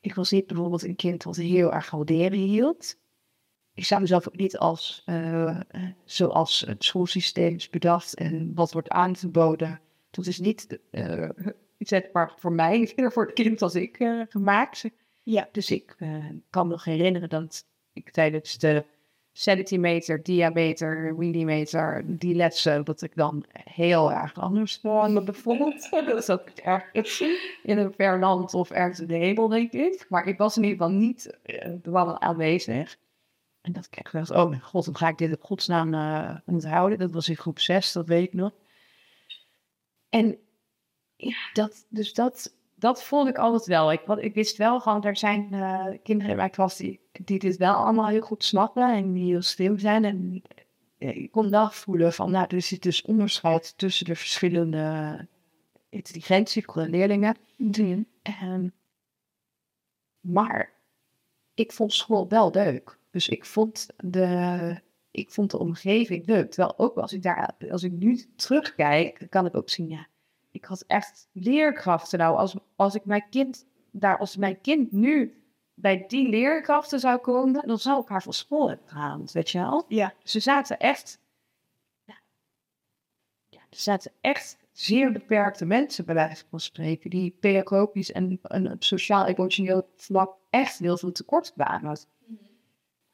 ik was niet bijvoorbeeld een kind wat heel erg van leren hield. Ik zou mezelf ook niet als, eh, zoals het schoolsysteem is bedacht en wat wordt aangeboden. Dat is niet, uh, zeg maar, voor mij, voor het kind als ik uh, gemaakt. Ja. Dus ik kan me nog herinneren dat ik tijdens de centimeter, diameter, millimeter, die lessen, dat ik dan heel erg anders me bevond. dus dat ik ergens in een ver land of ergens in de hemel, denk ik. Maar ik was in ieder geval niet wel aanwezig. En dat ik echt dacht, oh mijn god, dan ga ik dit op godsnaam uh, onthouden. Dat was in groep 6, dat weet ik nog. En ja, dat, dus dat, dat vond ik altijd wel. Ik, wat, ik wist wel gewoon, er zijn uh, kinderen in mijn klas die, die dit wel allemaal heel goed snappen en die heel slim zijn. En ik kon wel voelen van, nou, er zit dus onderscheid tussen de verschillende intelligentie van leerlingen. Mm. En, maar ik vond school wel leuk. Dus ik vond de ik vond de omgeving leuk. Terwijl ook als ik daar, als ik nu terugkijk, kan ik ook zien, ja, ik had echt leerkrachten. Nou, als, als ik mijn kind daar, als mijn kind nu bij die leerkrachten zou komen, dan zou ik haar van school hebben gehaald, weet je wel? Ja. Ze zaten echt, ja, ja, er zaten echt zeer beperkte mensen bij wijze van spreken, die pedagogisch en, en op sociaal-emotioneel vlak echt heel veel tekort kwamen.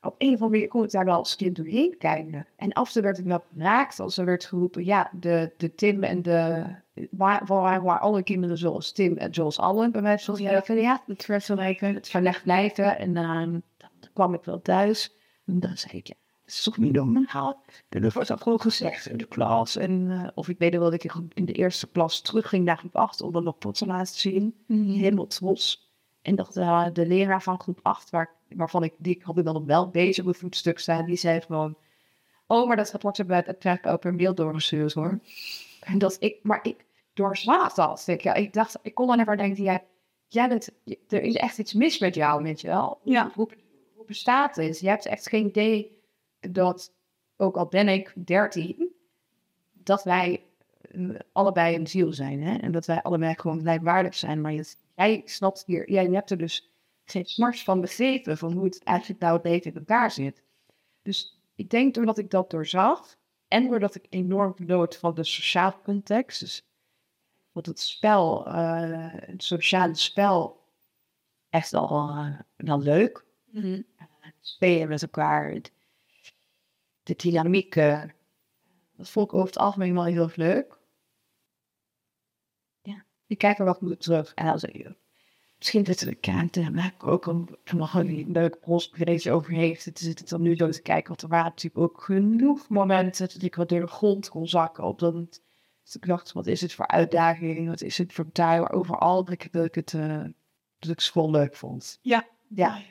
Op een of andere manier kon ik daar wel als kind doorheen kijken. En af en toe werd ik wel geraakt als er werd geroepen, ja, de, de Tim en de, waar, waar, waar alle kinderen zoals Tim en zoals Allen bij mij van spreken, ja, het werd zo lijken, het verlegd blijven. En ehm, dan kwam ik wel thuis en dan zei ik, ja, dat is toch niet normaal. En dat wordt ook gewoon gezegd in de klas. En, eh, of ik weet wel dat ik in de eerste klas terugging naar groep 8 om dan nog pot te laten zien. Helemaal trots. En dat eh, de leraar van groep 8, waar, waarvan ik, die had ik dan nog wel bezig met voetstuk staan, die zei gewoon, oh, maar dat rapport hebben we uiteindelijk ook per mail doorgestuurd hoor. En dat ik, maar ik doorzag dat. Ik, ja, ik dacht, ik kon dan even denken, ja, jij bent, er is echt iets mis met jou, weet je wel. Ja. Hoe, hoe bestaat dit? Je hebt echt geen idee dat, ook al ben ik 13, dat wij eh, allebei een ziel zijn. Hè? En dat wij allebei gewoon gelijkwaardig zijn. Maar je, jij snapt hier, jij hebt er dus geen smars van begrepen van hoe het eigenlijk nou het leven in elkaar zit. Dus ik denk doordat ik dat doorzag en doordat ik enorm genoot van de sociale context, dus wat het spel, eh, het sociale spel, echt al uh, dan leuk. Mhm. Spelen met elkaar, de dynamiek, eh, dat vond ik over het algemeen wel heel leuk. Ik kijk er wel goed terug. En dan zeg je, misschien zitten de kaarten, maar ook een, een leuk polsbreedje over heeft. Het zit het dan nu zo te kijken, want er waren natuurlijk ook genoeg momenten dat ik wat door de grond kon zakken. Op dat dus ik dacht, wat is het voor uitdaging, wat is het voor tuin, overal dat ik, dat ik het, eh, dat ik school leuk vond. Ja. Ja,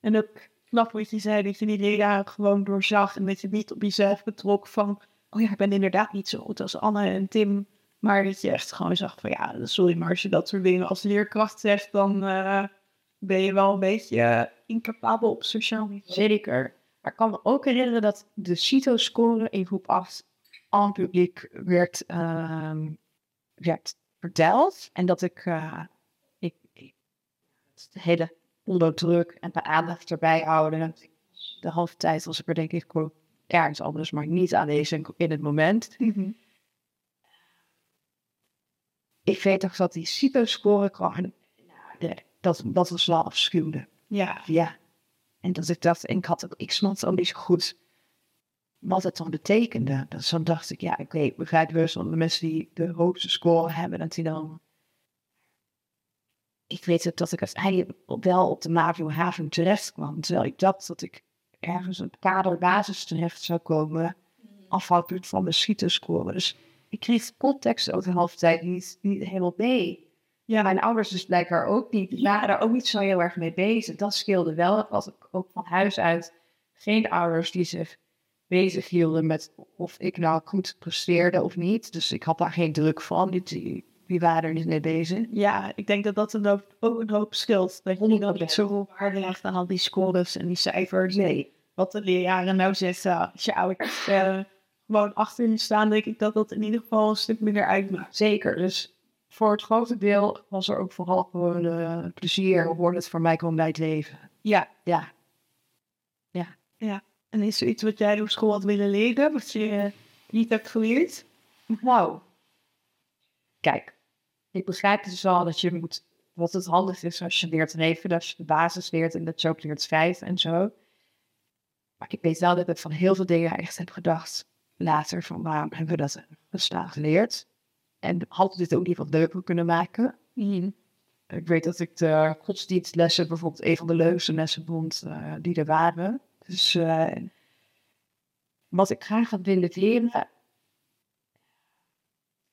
En ook knap wat je zei, dat je die leraar gewoon doorzag en dat je niet op jezelf betrok van, oh ja, ik ben inderdaad niet zo goed als Anne en Tim. Maar dat je echt gewoon zag van, ja, sorry, maar als je dat soort dingen als leerkracht zegt, dan eh, ben je wel een beetje incapabel op sociaal niveau. Zeker. Maar ik kan me ook herinneren dat de CITO-score in groep 8 aan het publiek werd, ehm, werd verteld. En dat ik, eh, ik, ik de hele onder druk en de aandacht erbij houden. De halve tijd was ik er denk ik gewoon ergens anders, maar niet aanwezig in het moment. Ik weet toch dat die CITO-score kwam. nou, de- Dat, dat was wel afschuwelijk. Ja, Ja. En dat ik dacht, en ik had ik snapte ook niet zo goed wat het dan betekende. Dus dan dacht ik, ja, oké, ik begrijp van de mensen die de hoogste score hebben, dat die dan. Ik weet ook dat ik uiteindelijk wel op de MAVO haven terecht kwam. Terwijl ik dacht dat ik ergens een kaderbasis terecht zou komen, afhankelijk van de schietenscore. Dus ik kreeg context ook de halve tijd niet, niet helemaal mee. Ja, mijn ouders dus blijkbaar ook niet. Die waren daar ook niet zo heel erg mee bezig. Dat scheelde wel. Ik had ook van huis uit geen ouders die zich bezig hielden met of ik nou goed presteerde of niet. Dus ik had daar geen druk van. Die, die, die waren er niet mee bezig. ja, ik denk dat dat een hoop, ook een hoop scheelt. Dat je niet zoveel waarde legt aan al die scores en die cijfers. Nee. Wat de leraren nou zeggen, als je ouders gewoon achter je staan, denk ik dat dat in ieder geval een stuk minder uitmaakt. Zeker. Dus voor het grote deel was er ook vooral gewoon eh, plezier. Hoorde het voor mij gewoon bij het leven. Ja, Ja. en is er iets wat jij op school had willen leren, wat je eh, niet hebt geleerd? Wauw. Kijk, ik begrijp dus al dat je moet, wat het handig is als je leert rekenen, als je de basis leert en dat je ook leert schrijven en zo. Maar ik weet wel dat ik van heel veel dingen echt heb gedacht later van waarom hebben we dat bestaan geleerd? En had dit ook niet wat leuker kunnen maken? Ik weet dat ik de godsdienstlessen bijvoorbeeld een van de leukste lessen vond eh, die er waren. Dus eh, wat ik graag had willen leren,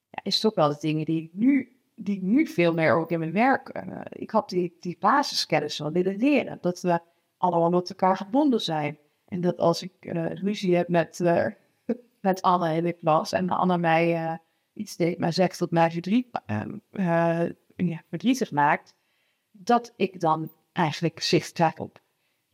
ja, is toch wel de dingen die ik nu, die ik nu veel meer ook in mijn werk. eh, ik had die, die basiskennis wel willen leren. Dat we allemaal met elkaar verbonden zijn. En dat als ik eh, ruzie heb met, eh, met Anne in de klas en Anne mij eh, iets deed, maar zegt dat mij verdriet, eh, eh, ja, verdrietig maakt, dat ik dan eigenlijk zicht trek op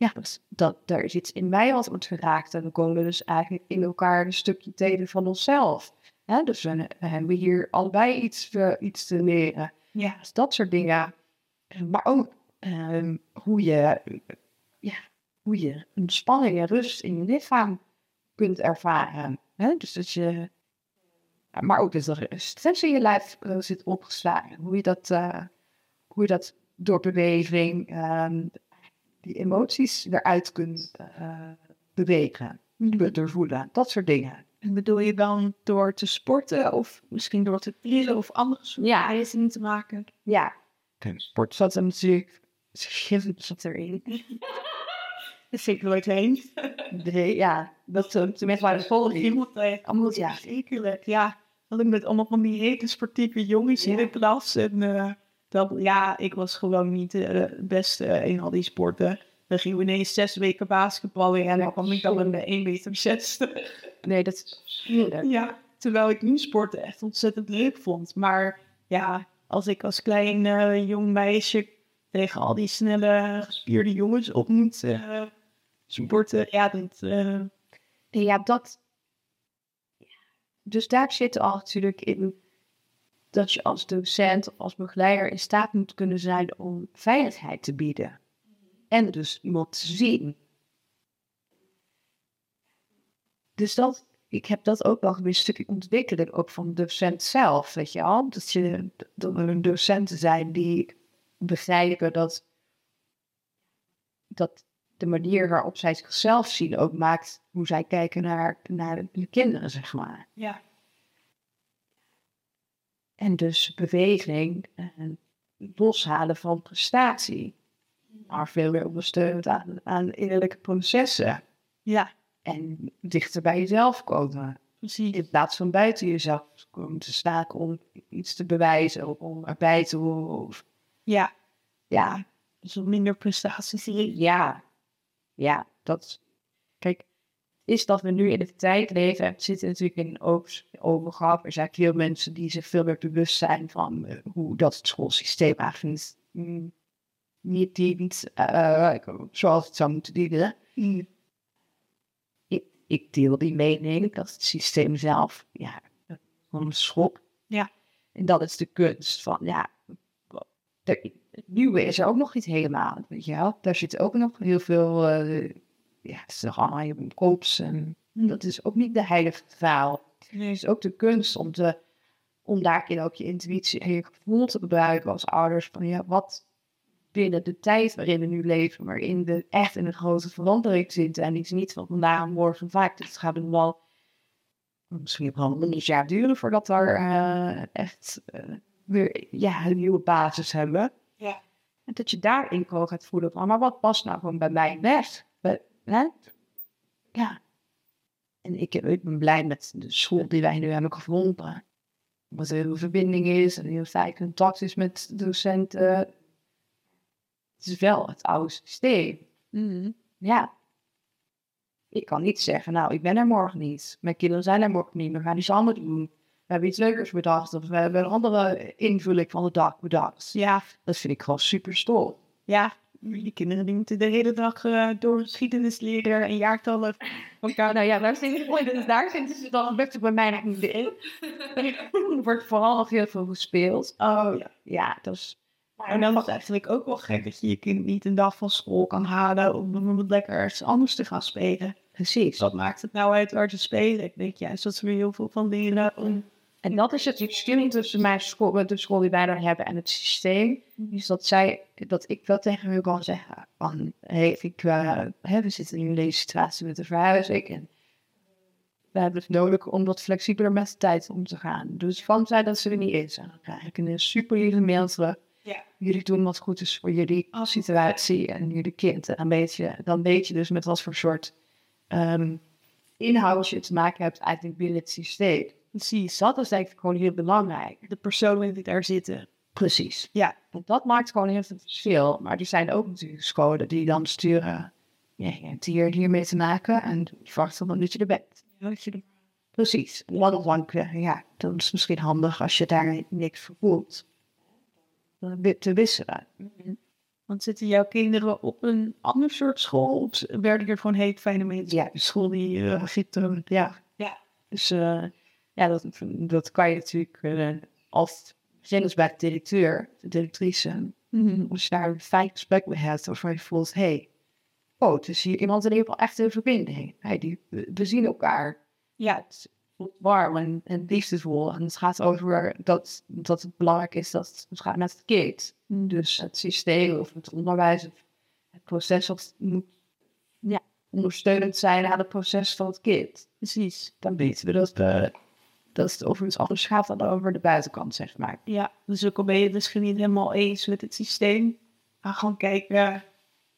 ja, dat, dat, er is iets in mij wat wordt geraakt. En dan komen we dus eigenlijk in elkaar een stukje tegen van onszelf. Hè? Dus we, we hebben hier allebei iets, iets te leren. Ja. Dus dat soort dingen. Maar ook ehm, hoe, je, ja, hoe je ontspanning en rust in je lichaam kunt ervaren. Hè? Dus dat je, maar ook dat er stress in je lijf eh, zit opgeslagen. Hoe je dat, eh, hoe je dat door beweging, ehm, die emoties eruit kunt eh, bewegen, doorvoelen. Dat soort dingen. En bedoel je dan door te sporten of misschien door te trillen of andere soorten Ja. eisen te maken? Ja. Sport zat er natuurlijk, schim zat erin. Dat vind ik nooit heen. Nee, ja, dat uh, tenminste waar de volgende Iemand eh, Allemaal, ja. Zekerlijk, ja. Ik met allemaal van die hele sportieve jongens in de klas. En eh, dat, ja, ik was gewoon niet eh, het beste in al die sporten. Dan gingen we ineens zes weken basketballen en dan kwam ik dan met 1 meter 60. Nee, dat is. Ja, terwijl ik nu sporten echt ontzettend leuk vond. Maar ja, als ik als klein eh, jong meisje tegen al die snelle gespierde jongens op moet eh, sporten, ja, dat... eh, Ja, dat. Dus daar zit al natuurlijk in dat je als docent als begeleider in staat moet kunnen zijn om veiligheid te bieden. En dus iemand te zien. Dus dat, ik heb dat ook wel een stukje ontwikkelen, ook van de docent zelf, weet je wel. Dat, je, dat er docenten zijn die begrijpen dat, dat de manier waarop zij zichzelf zien ook maakt hoe zij kijken naar, naar de kinderen, zeg maar. ja. En dus beweging en loshalen van prestatie. Maar veel meer ondersteund aan, aan innerlijke processen. ja, En dichter bij jezelf komen. precies. In plaats van buiten jezelf komen te staan om iets te bewijzen of om erbij te horen. Of, Ja, ja, dus minder prestaties. ja, ja, dat. Kijk, is dat we nu in de tijd leven. zitten natuurlijk in een open-. Er zijn veel mensen die zich veel meer bewust zijn van eh, hoe dat het schoolsysteem eigenlijk mm, niet dient eh, zoals het zou moeten dienen. Ik, ik deel die mening dat het systeem zelf, ja, een schop. Ja. En dat is de kunst van, ja, het nieuwe is er ook nog niet helemaal, weet je wel. Daar zit ook nog heel veel, eh, ja, het is nog allemaal kops en dat is ook niet de heilige verhaal. Het is ook de kunst om, te, om daarin ook je intuïtie en je gevoel te gebruiken als ouders. Van ja, wat binnen de tijd waarin we nu leven, waarin we echt in een grote verandering zitten. En die is niet van vandaag en morgen vaak. Het gaat nog wel misschien wel een jaar duren voordat we eh, echt eh, weer ja, een nieuwe basis hebben. En dat je daarin gewoon gaat voelen van, maar wat past nou gewoon bij mij weg? Ja. En ik, ik ben blij met de school die wij nu hebben gevonden. Omdat er heel veel verbinding is en heel fijn contact is met docenten. Het is wel het oude systeem. Ja. Ik kan niet zeggen, nou, ik ben er morgen niet. Mijn kinderen zijn er morgen niet. We gaan iets anders doen. We hebben iets leukers bedacht. Of we hebben een andere invulling van de dag bedacht. Ja, Dat vind ik gewoon super ja. Die kinderen die moeten de hele dag eh, door geschiedenis leren en jaartallen van elkaar. Nou ja, daar zit ik dus daar zitten ze dan lukt het bij mij nog niet in. Er wordt vooral nog heel veel gespeeld. Oh ja. Ja, dat is... En dan is het eigenlijk ook wel gek dat je je kind niet een dag van school kan halen om bijvoorbeeld lekker ergens anders te gaan spelen. Precies. Wat maakt het nou uit waar ze spelen? Ik denk juist dat ze er heel veel van leren. om- En dat is het verschil tussen mijn school, de school die wij dan hebben en het systeem. Is dat zij, dat ik wel tegen hun kan zeggen van, hey, ik, eh, hè, we zitten nu in deze situatie met de verhuizing en we hebben het nodig om wat flexibeler met de tijd om te gaan. Dus het kan zijn dat ze er niet is. En dan krijg ik een super lieve mail terug. Ja. Jullie doen wat goed is voor jullie situatie en jullie kind. En dan weet je, dan weet je dus met wat voor soort ehm inhoud je te maken hebt eigenlijk binnen het systeem. Precies. Dat is denk ik gewoon heel belangrijk. De personen die daar zitten. Precies. Ja. Want dat maakt gewoon heel veel verschil. Maar er zijn ook natuurlijk scholen die dan sturen. Ja, je hebt hier hiermee te maken en verwacht dan dat je er bent. Dat je Precies. One-on-one, eh, ja, dat is misschien handig als je daar niks voor voelt. Te wisselen. Want zitten jouw kinderen op een ander soort school? Of werden er gewoon hele fijne mensen Ja. de school die uh, Gieten, ja. Ja. Dus eh, ja, dat, dat kan je natuurlijk uh, als zelfs bij de directeur, de directrice, Mhm. als je daar een fijn gesprek mee hebt, waarvan je voelt, hé, hey, oh, het is hier iemand in ieder geval echt een verbinding. Hey, die, we, zien elkaar. Ja, Het voelt warm en, en liefdevol. En het gaat over dat, dat het belangrijk is dat het gaat met het kind. Dus het systeem of het onderwijs, of het proces, dat moet ja, ondersteunend zijn aan het proces van het kind. precies. Dan weten we dat, we, dat het over iets anders gaat dan over de buitenkant, zeg maar. Ja, dus ook al ben je het misschien niet helemaal eens met het systeem, ga gewoon kijken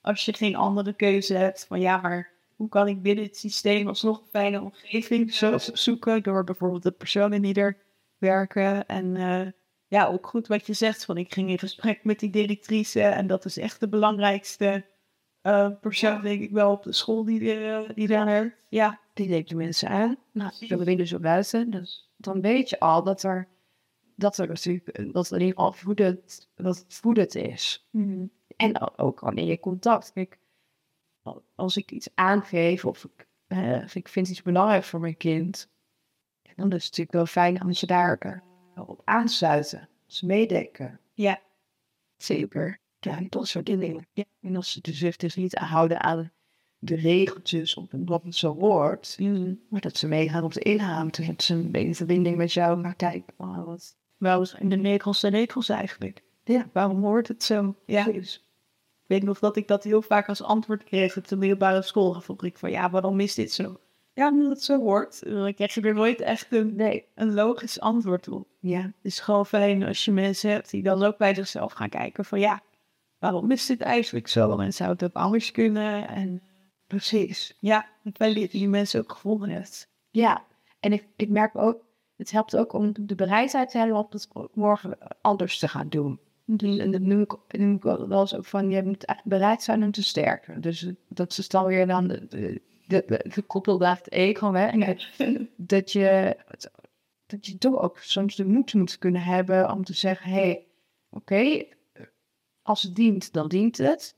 als je geen andere keuze hebt van ja, maar hoe kan ik binnen het systeem alsnog een fijne omgeving zo- zoeken door bijvoorbeeld de personen die er werken en eh, ja, ook goed wat je zegt van ik ging in gesprek met die directrice en dat is echt de belangrijkste eh, persoon denk ik wel op de school die, er, die daar. Ja, Die neemt de mensen aan. Nou, we willen zo buiten. Dus dan weet je al dat er, dat er natuurlijk, dat er in ieder geval voedend, dat het voedend is. En ook wanneer je contact. Kijk, als ik iets aangeef of ik, eh, of ik vind iets belangrijk voor mijn kind, dan is het natuurlijk wel fijn als je daar eh, op aansluiten. Als ze meedenken. ja, Zeker. Ja, dat soort dingen. Ja. En als ze dus zich dus niet houden aan de regeltjes op wat het zo hoort, maar dat ze meegaan op de inhoud. Dat ze een verbinding met jou gaan kijken. Oh, wat... wel zijn de regels de regels eigenlijk. Ja, Waarom hoort het zo? Ja. precies. Ik weet nog dat ik dat heel vaak als antwoord kreeg op de middelbare school. Ik van, ja, waarom is dit zo? Ja, omdat het zo hoort. Dan krijg je er nooit echt een, Nee, een logisch antwoord op. ja. Het is gewoon fijn als je mensen hebt die dan ook bij zichzelf gaan kijken van, ja, waarom is dit eigenlijk zo? En zou het ook anders kunnen? En Precies. ja, ik ben die mensen ook gevonden hebt. Ja, en ik, ik merk ook, het helpt ook om de bereidheid te hebben om het morgen anders te gaan doen. En dat noem ik, dat noem ik wel eens ook van, je moet echt bereid zijn om te sterken. Dus dat is dan weer dan de, de, de, gekoppeld aan het ego, hè. Dat je, dat je toch ook soms de moed moet kunnen hebben om te zeggen, hé, hey, oké, als het dient, dan dient het.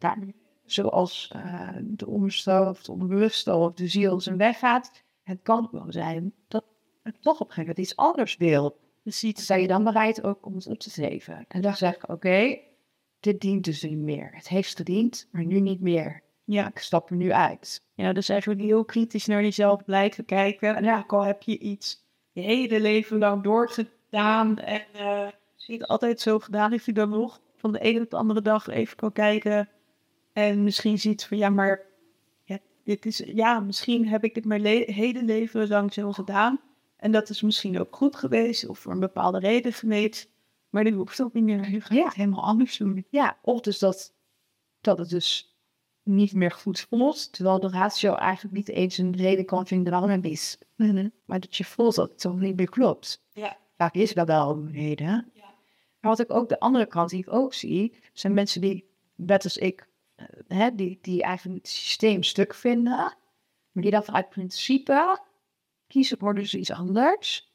Zoals eh, de onderste of het onderbewuste of de ziel zijn weg gaat. Het kan wel zijn dat het toch op een gegeven moment iets anders wil. Precies. Zijn je dan bereid ook om het op te geven? En dan zeg ik, oké, dit dient dus niet meer. Het heeft gediend, maar nu niet meer. Ja. Ik stap er nu uit. Ja, dus eigenlijk heel kritisch naar jezelf blijven kijken. En ja, ook al heb je iets je hele leven lang doorgedaan en eh niet altijd zo gedaan, heeft je dan nog van de ene op de andere dag even kan kijken en misschien ziet van ja, maar ja, dit is, ja, misschien heb ik dit mijn le- hele leven lang zo gedaan en dat is misschien ook goed geweest of voor een bepaalde reden geweest, maar nu hoeft het ook niet meer. Je gaat Ja. het helemaal anders doen. Ja, of dus dat, dat het dus niet meer goed voelt, terwijl de ratio eigenlijk niet eens een reden kan vinden waarom het is. Maar dat je voelt dat het toch niet meer klopt. Ja. Vaak is dat wel een reden. Wat ik ook de andere kant die ik ook zie, zijn mensen die, net als ik, eh, hè, die, die eigenlijk het systeem stuk vinden, maar die dan vanuit principe kiezen voor dus iets anders,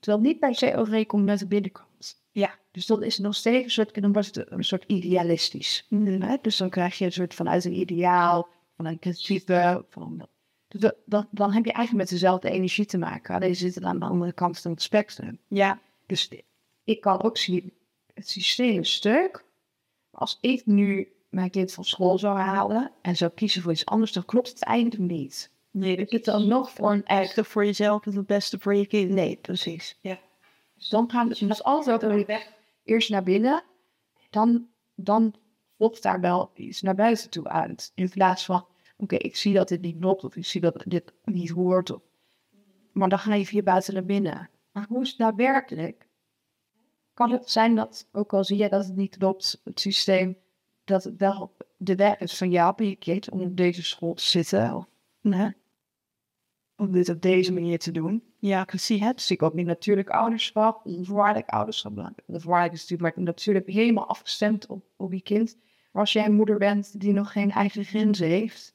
terwijl het niet per se overeenkomt met de binnenkant. Ja. Dus dat is nog steeds een soort, dan was het een soort idealistisch. Hè? Dus dan krijg je een soort vanuit een ideaal, van een principe, van... Dus dat, dat- dan heb je eigenlijk met dezelfde energie te maken. Alleen zit het aan de andere kant van het spectrum. Ja, Dus ik kan ook zien, het systeem stuk. Als ik nu mijn kind van school zou halen en zou kiezen voor iets anders, dan klopt het eigenlijk niet. nee, Ik het dan nog voor een echt. echte voor jezelf is het beste voor je kind. Nee, precies. Ja. Dus dan gaan we dus altijd weg, eerst naar binnen. Dan, dan klopt daar wel iets naar buiten toe uit. In plaats van, oké, ik zie dat dit niet klopt, of ik zie dat dit niet hoort. Of, maar dan ga je via buiten naar binnen. Maar hoe is het nou werkelijk? Kan het zijn dat, ook al zie je dat het niet klopt, het systeem, dat het wel de weg is van jou en je kind om op deze school te zitten? Of, nee, om dit op deze manier te doen? Ja, precies. Het zie ik ook niet natuurlijk ouderschap, onvoorwaardelijk ouderschap. Onvoorwaardelijk is natuurlijk maar natuurlijk helemaal afgestemd op, op je kind. Maar als jij een moeder bent die nog geen eigen grenzen heeft,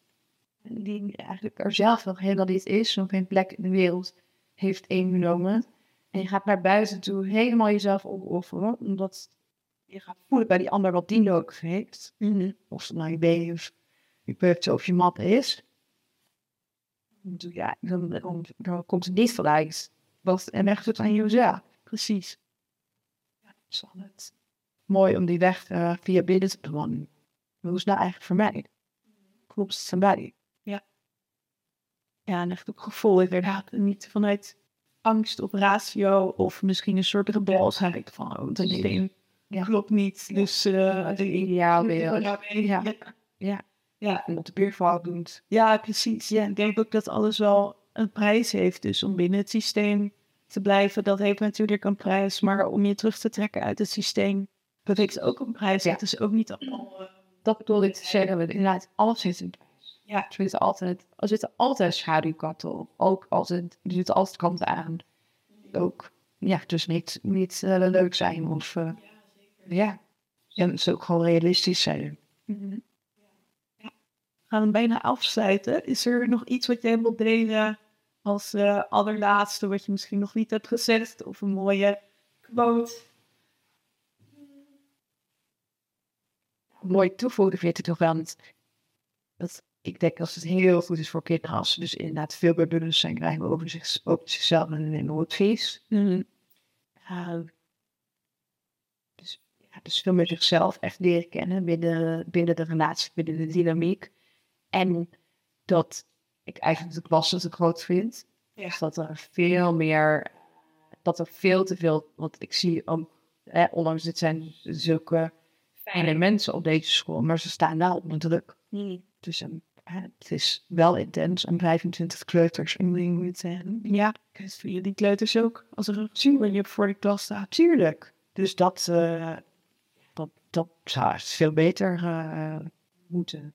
die eigenlijk er zelf nog helemaal niet is, nog geen plek in de wereld heeft ingenomen, en je gaat naar buiten toe helemaal jezelf opofferen, omdat je gaat voelen bij die ander wat die nodig heeft. Of het nou je been of je peuter of je mat is. Dan, ja, dan, dan, dan komt het niet vanuit wat en echt het aan jezelf. Precies. Ja, is het mooi om die weg uh, via binnen te bewandelen. Hoe is het nou eigenlijk voor mij? Klopt het mij? Ja. Ja, en echt ook gevoel inderdaad. Niet vanuit angst of ratio of misschien een soort rebelsheid van oh, dat ja. klopt niet. Dus uh, de ideaal weer. Ja. Ja. ja. ja. En de buurvrouw doet. Ja, precies. Ja, ik denk ook dat alles wel een prijs heeft. Dus om binnen het systeem te blijven, dat heeft natuurlijk een prijs. Maar om je terug te trekken uit het systeem, dat heeft ook een prijs. Het is ook niet allemaal... Uh, dat bedoel ik te zeggen. Inderdaad, alles heeft een prijs. Ja. Er zitten altijd, er zitten altijd schaduwkanten op. Ook altijd, er zitten altijd kanten aan. Ook, ja, dus niet, niet uh, leuk zijn of... Uh, ja, ja. het is ook gewoon realistisch zijn. Mm ja. We gaan hem bijna afsluiten. Is er nog iets wat jij wilt delen als uh, allerlaatste, wat je misschien nog niet hebt gezegd? Of een mooie quote? Mooi toevoegen vind ik toch wel. Dat ik denk als het heel goed is voor kinderen, als ze dus inderdaad veel meer bewustzijn krijgen over, zich, over zichzelf en hun. Mm dus, ja, dus veel meer zichzelf echt leren kennen binnen, binnen de relatie, binnen de dynamiek. En dat ik eigenlijk de klas het groot vind. Ja. Dus dat er veel meer, dat er veel te veel, want ik zie, om, ondanks dit zijn zulke fijne mensen op deze school, maar ze staan wel onder druk. Mm. Dus een het is wel intens en 25 kleuters in de Ja, voor jullie kleuters ook als er een je voor de klas staat. Tuurlijk. Dus dat, uh, dat, dat zou veel beter uh, moeten.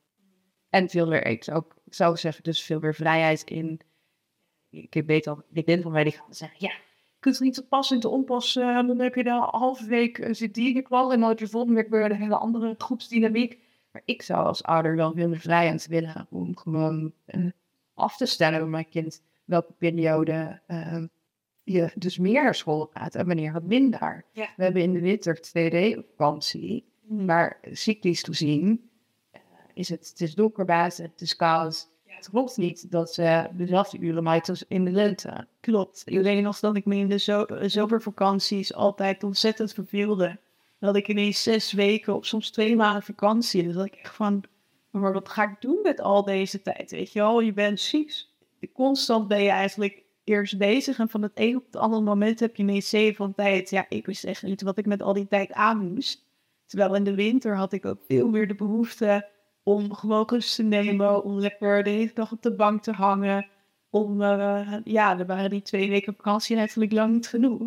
En veel meer, ik zou, ik zou zeggen, dus veel meer vrijheid in. Ik weet al, ik denk van mij die gaan zeggen, ja, je kunt er niet te passen en te onpassen. Dan heb je de halve week zit die in de klas en dan heb je volgende week weer een hele andere groepsdynamiek. Maar ik zou als ouder wel veel meer vrijheid willen om gewoon uh, af te stellen bij mijn kind welke periode uh, je dus meer naar school gaat en wanneer het minder. We hebben in de winter 2D-vakantie, mm. maar cyclisch gezien uh, is het, het is donker buiten, het is koud. Het klopt niet dat ze dezelfde uren maken in de lente. Klopt. Ik weet nog dat ik me in de zo zomervakanties altijd ontzettend verveelde dat ik ineens zes weken of soms twee maanden vakantie. Dus dat ik echt van, maar wat ga ik doen met al deze tijd? Weet je wel, je bent ziek. Constant ben je eigenlijk eerst bezig en van het een op het andere moment heb je ineens zeven van tijd. Ja, ik wist echt niet wat ik met al die tijd aan moest. Terwijl in de winter had ik ook veel meer de behoefte om gewoon te nemen, om lekker de hele dag op de bank te hangen. Om, uh, ja, er waren die twee weken vakantie eigenlijk lang niet genoeg.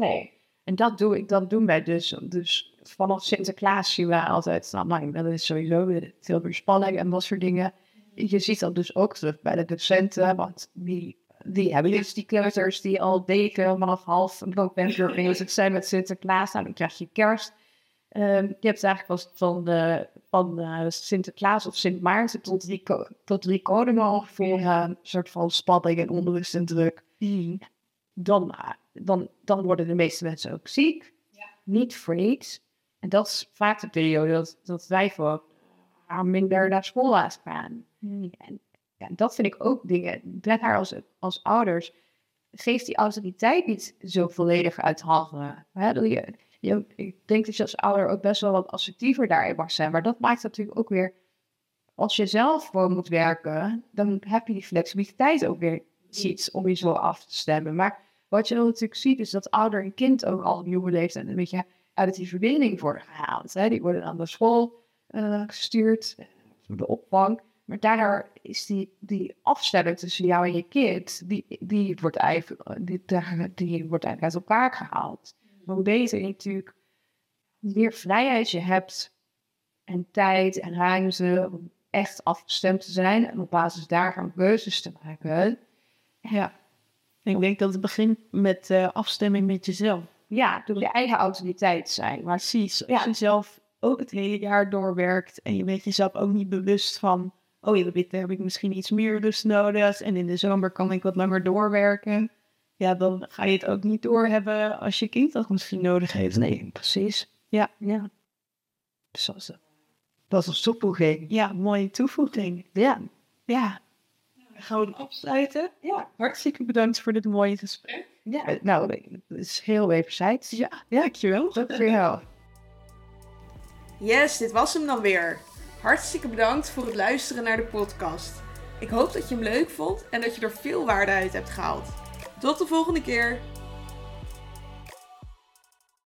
En dat doe ik, dat doen wij dus. Dus vanaf Sinterklaas zien we altijd, nou, nou dat is sowieso veel meer spanning en dat soort dingen. Je ziet dat dus ook terug bij de docenten, want die, die hebben dus die kleuters die al weken vanaf half november bezig zijn met Sinterklaas. Nou, dan krijg je kerst. Um, je hebt eigenlijk was van, de, van uh, Sinterklaas of Sint Maarten tot drie, tot drie koningen ongeveer uh, een soort van spanning en onrust en druk. Mm. Dan, uh, dan, dan worden de meeste mensen ook ziek. Ja. Niet vreed. En dat is vaak de periode dat, dat wij voor minder naar school laten gaan. Hmm. En ja, dat vind ik ook dingen. Met haar als, als ouders geeft die autoriteit niet zo volledig uit handen. Je, je, ik denk dat je als ouder ook best wel wat assertiever daarin mag zijn. Maar dat maakt natuurlijk ook weer, als je zelf voor moet werken, dan heb je die flexibiliteit ook weer iets om je zo af te stemmen. Maar wat je natuurlijk ziet, is dat ouder en kind ook al een jonge leeftijd een beetje uit die verbinding worden gehaald. Hè. Die worden aan de school uh, gestuurd, door de opvang. Maar daardoor is die, die afstelling tussen jou en je kind, die, die, wordt, eigenlijk, die, die wordt eigenlijk uit elkaar gehaald. Maar hoe beter je natuurlijk meer vrijheid je hebt en tijd en ruimte om echt afgestemd te zijn en op basis daarvan keuzes te maken. Ja, ik denk dat het begint met afstemming met jezelf. Ja, door je eigen autoriteit zijn. Maar precies, als je zelf ook het hele jaar doorwerkt en je bent jezelf ook niet bewust van, oh ja, dit heb ik misschien iets meer rust nodig en in de zomer kan ik wat langer doorwerken. Ja, dan ga je het ook niet doorhebben als je kind dat misschien nodig heeft. Nee, precies. Ja, ja. Dus dat is, dat is een toevoeging. Ja, mooie toevoeging. Ja. Ja. Gewoon afsluiten. Ja. Hartstikke bedankt voor dit mooie gesprek. Ja. Nou, het is heel wederzijds. Ja, dankjewel. Dankjewel. Yes, dit was hem dan weer. Hartstikke bedankt voor het luisteren naar de podcast. Ik hoop dat je hem leuk vond en dat je er veel waarde uit hebt gehaald. Tot de volgende keer.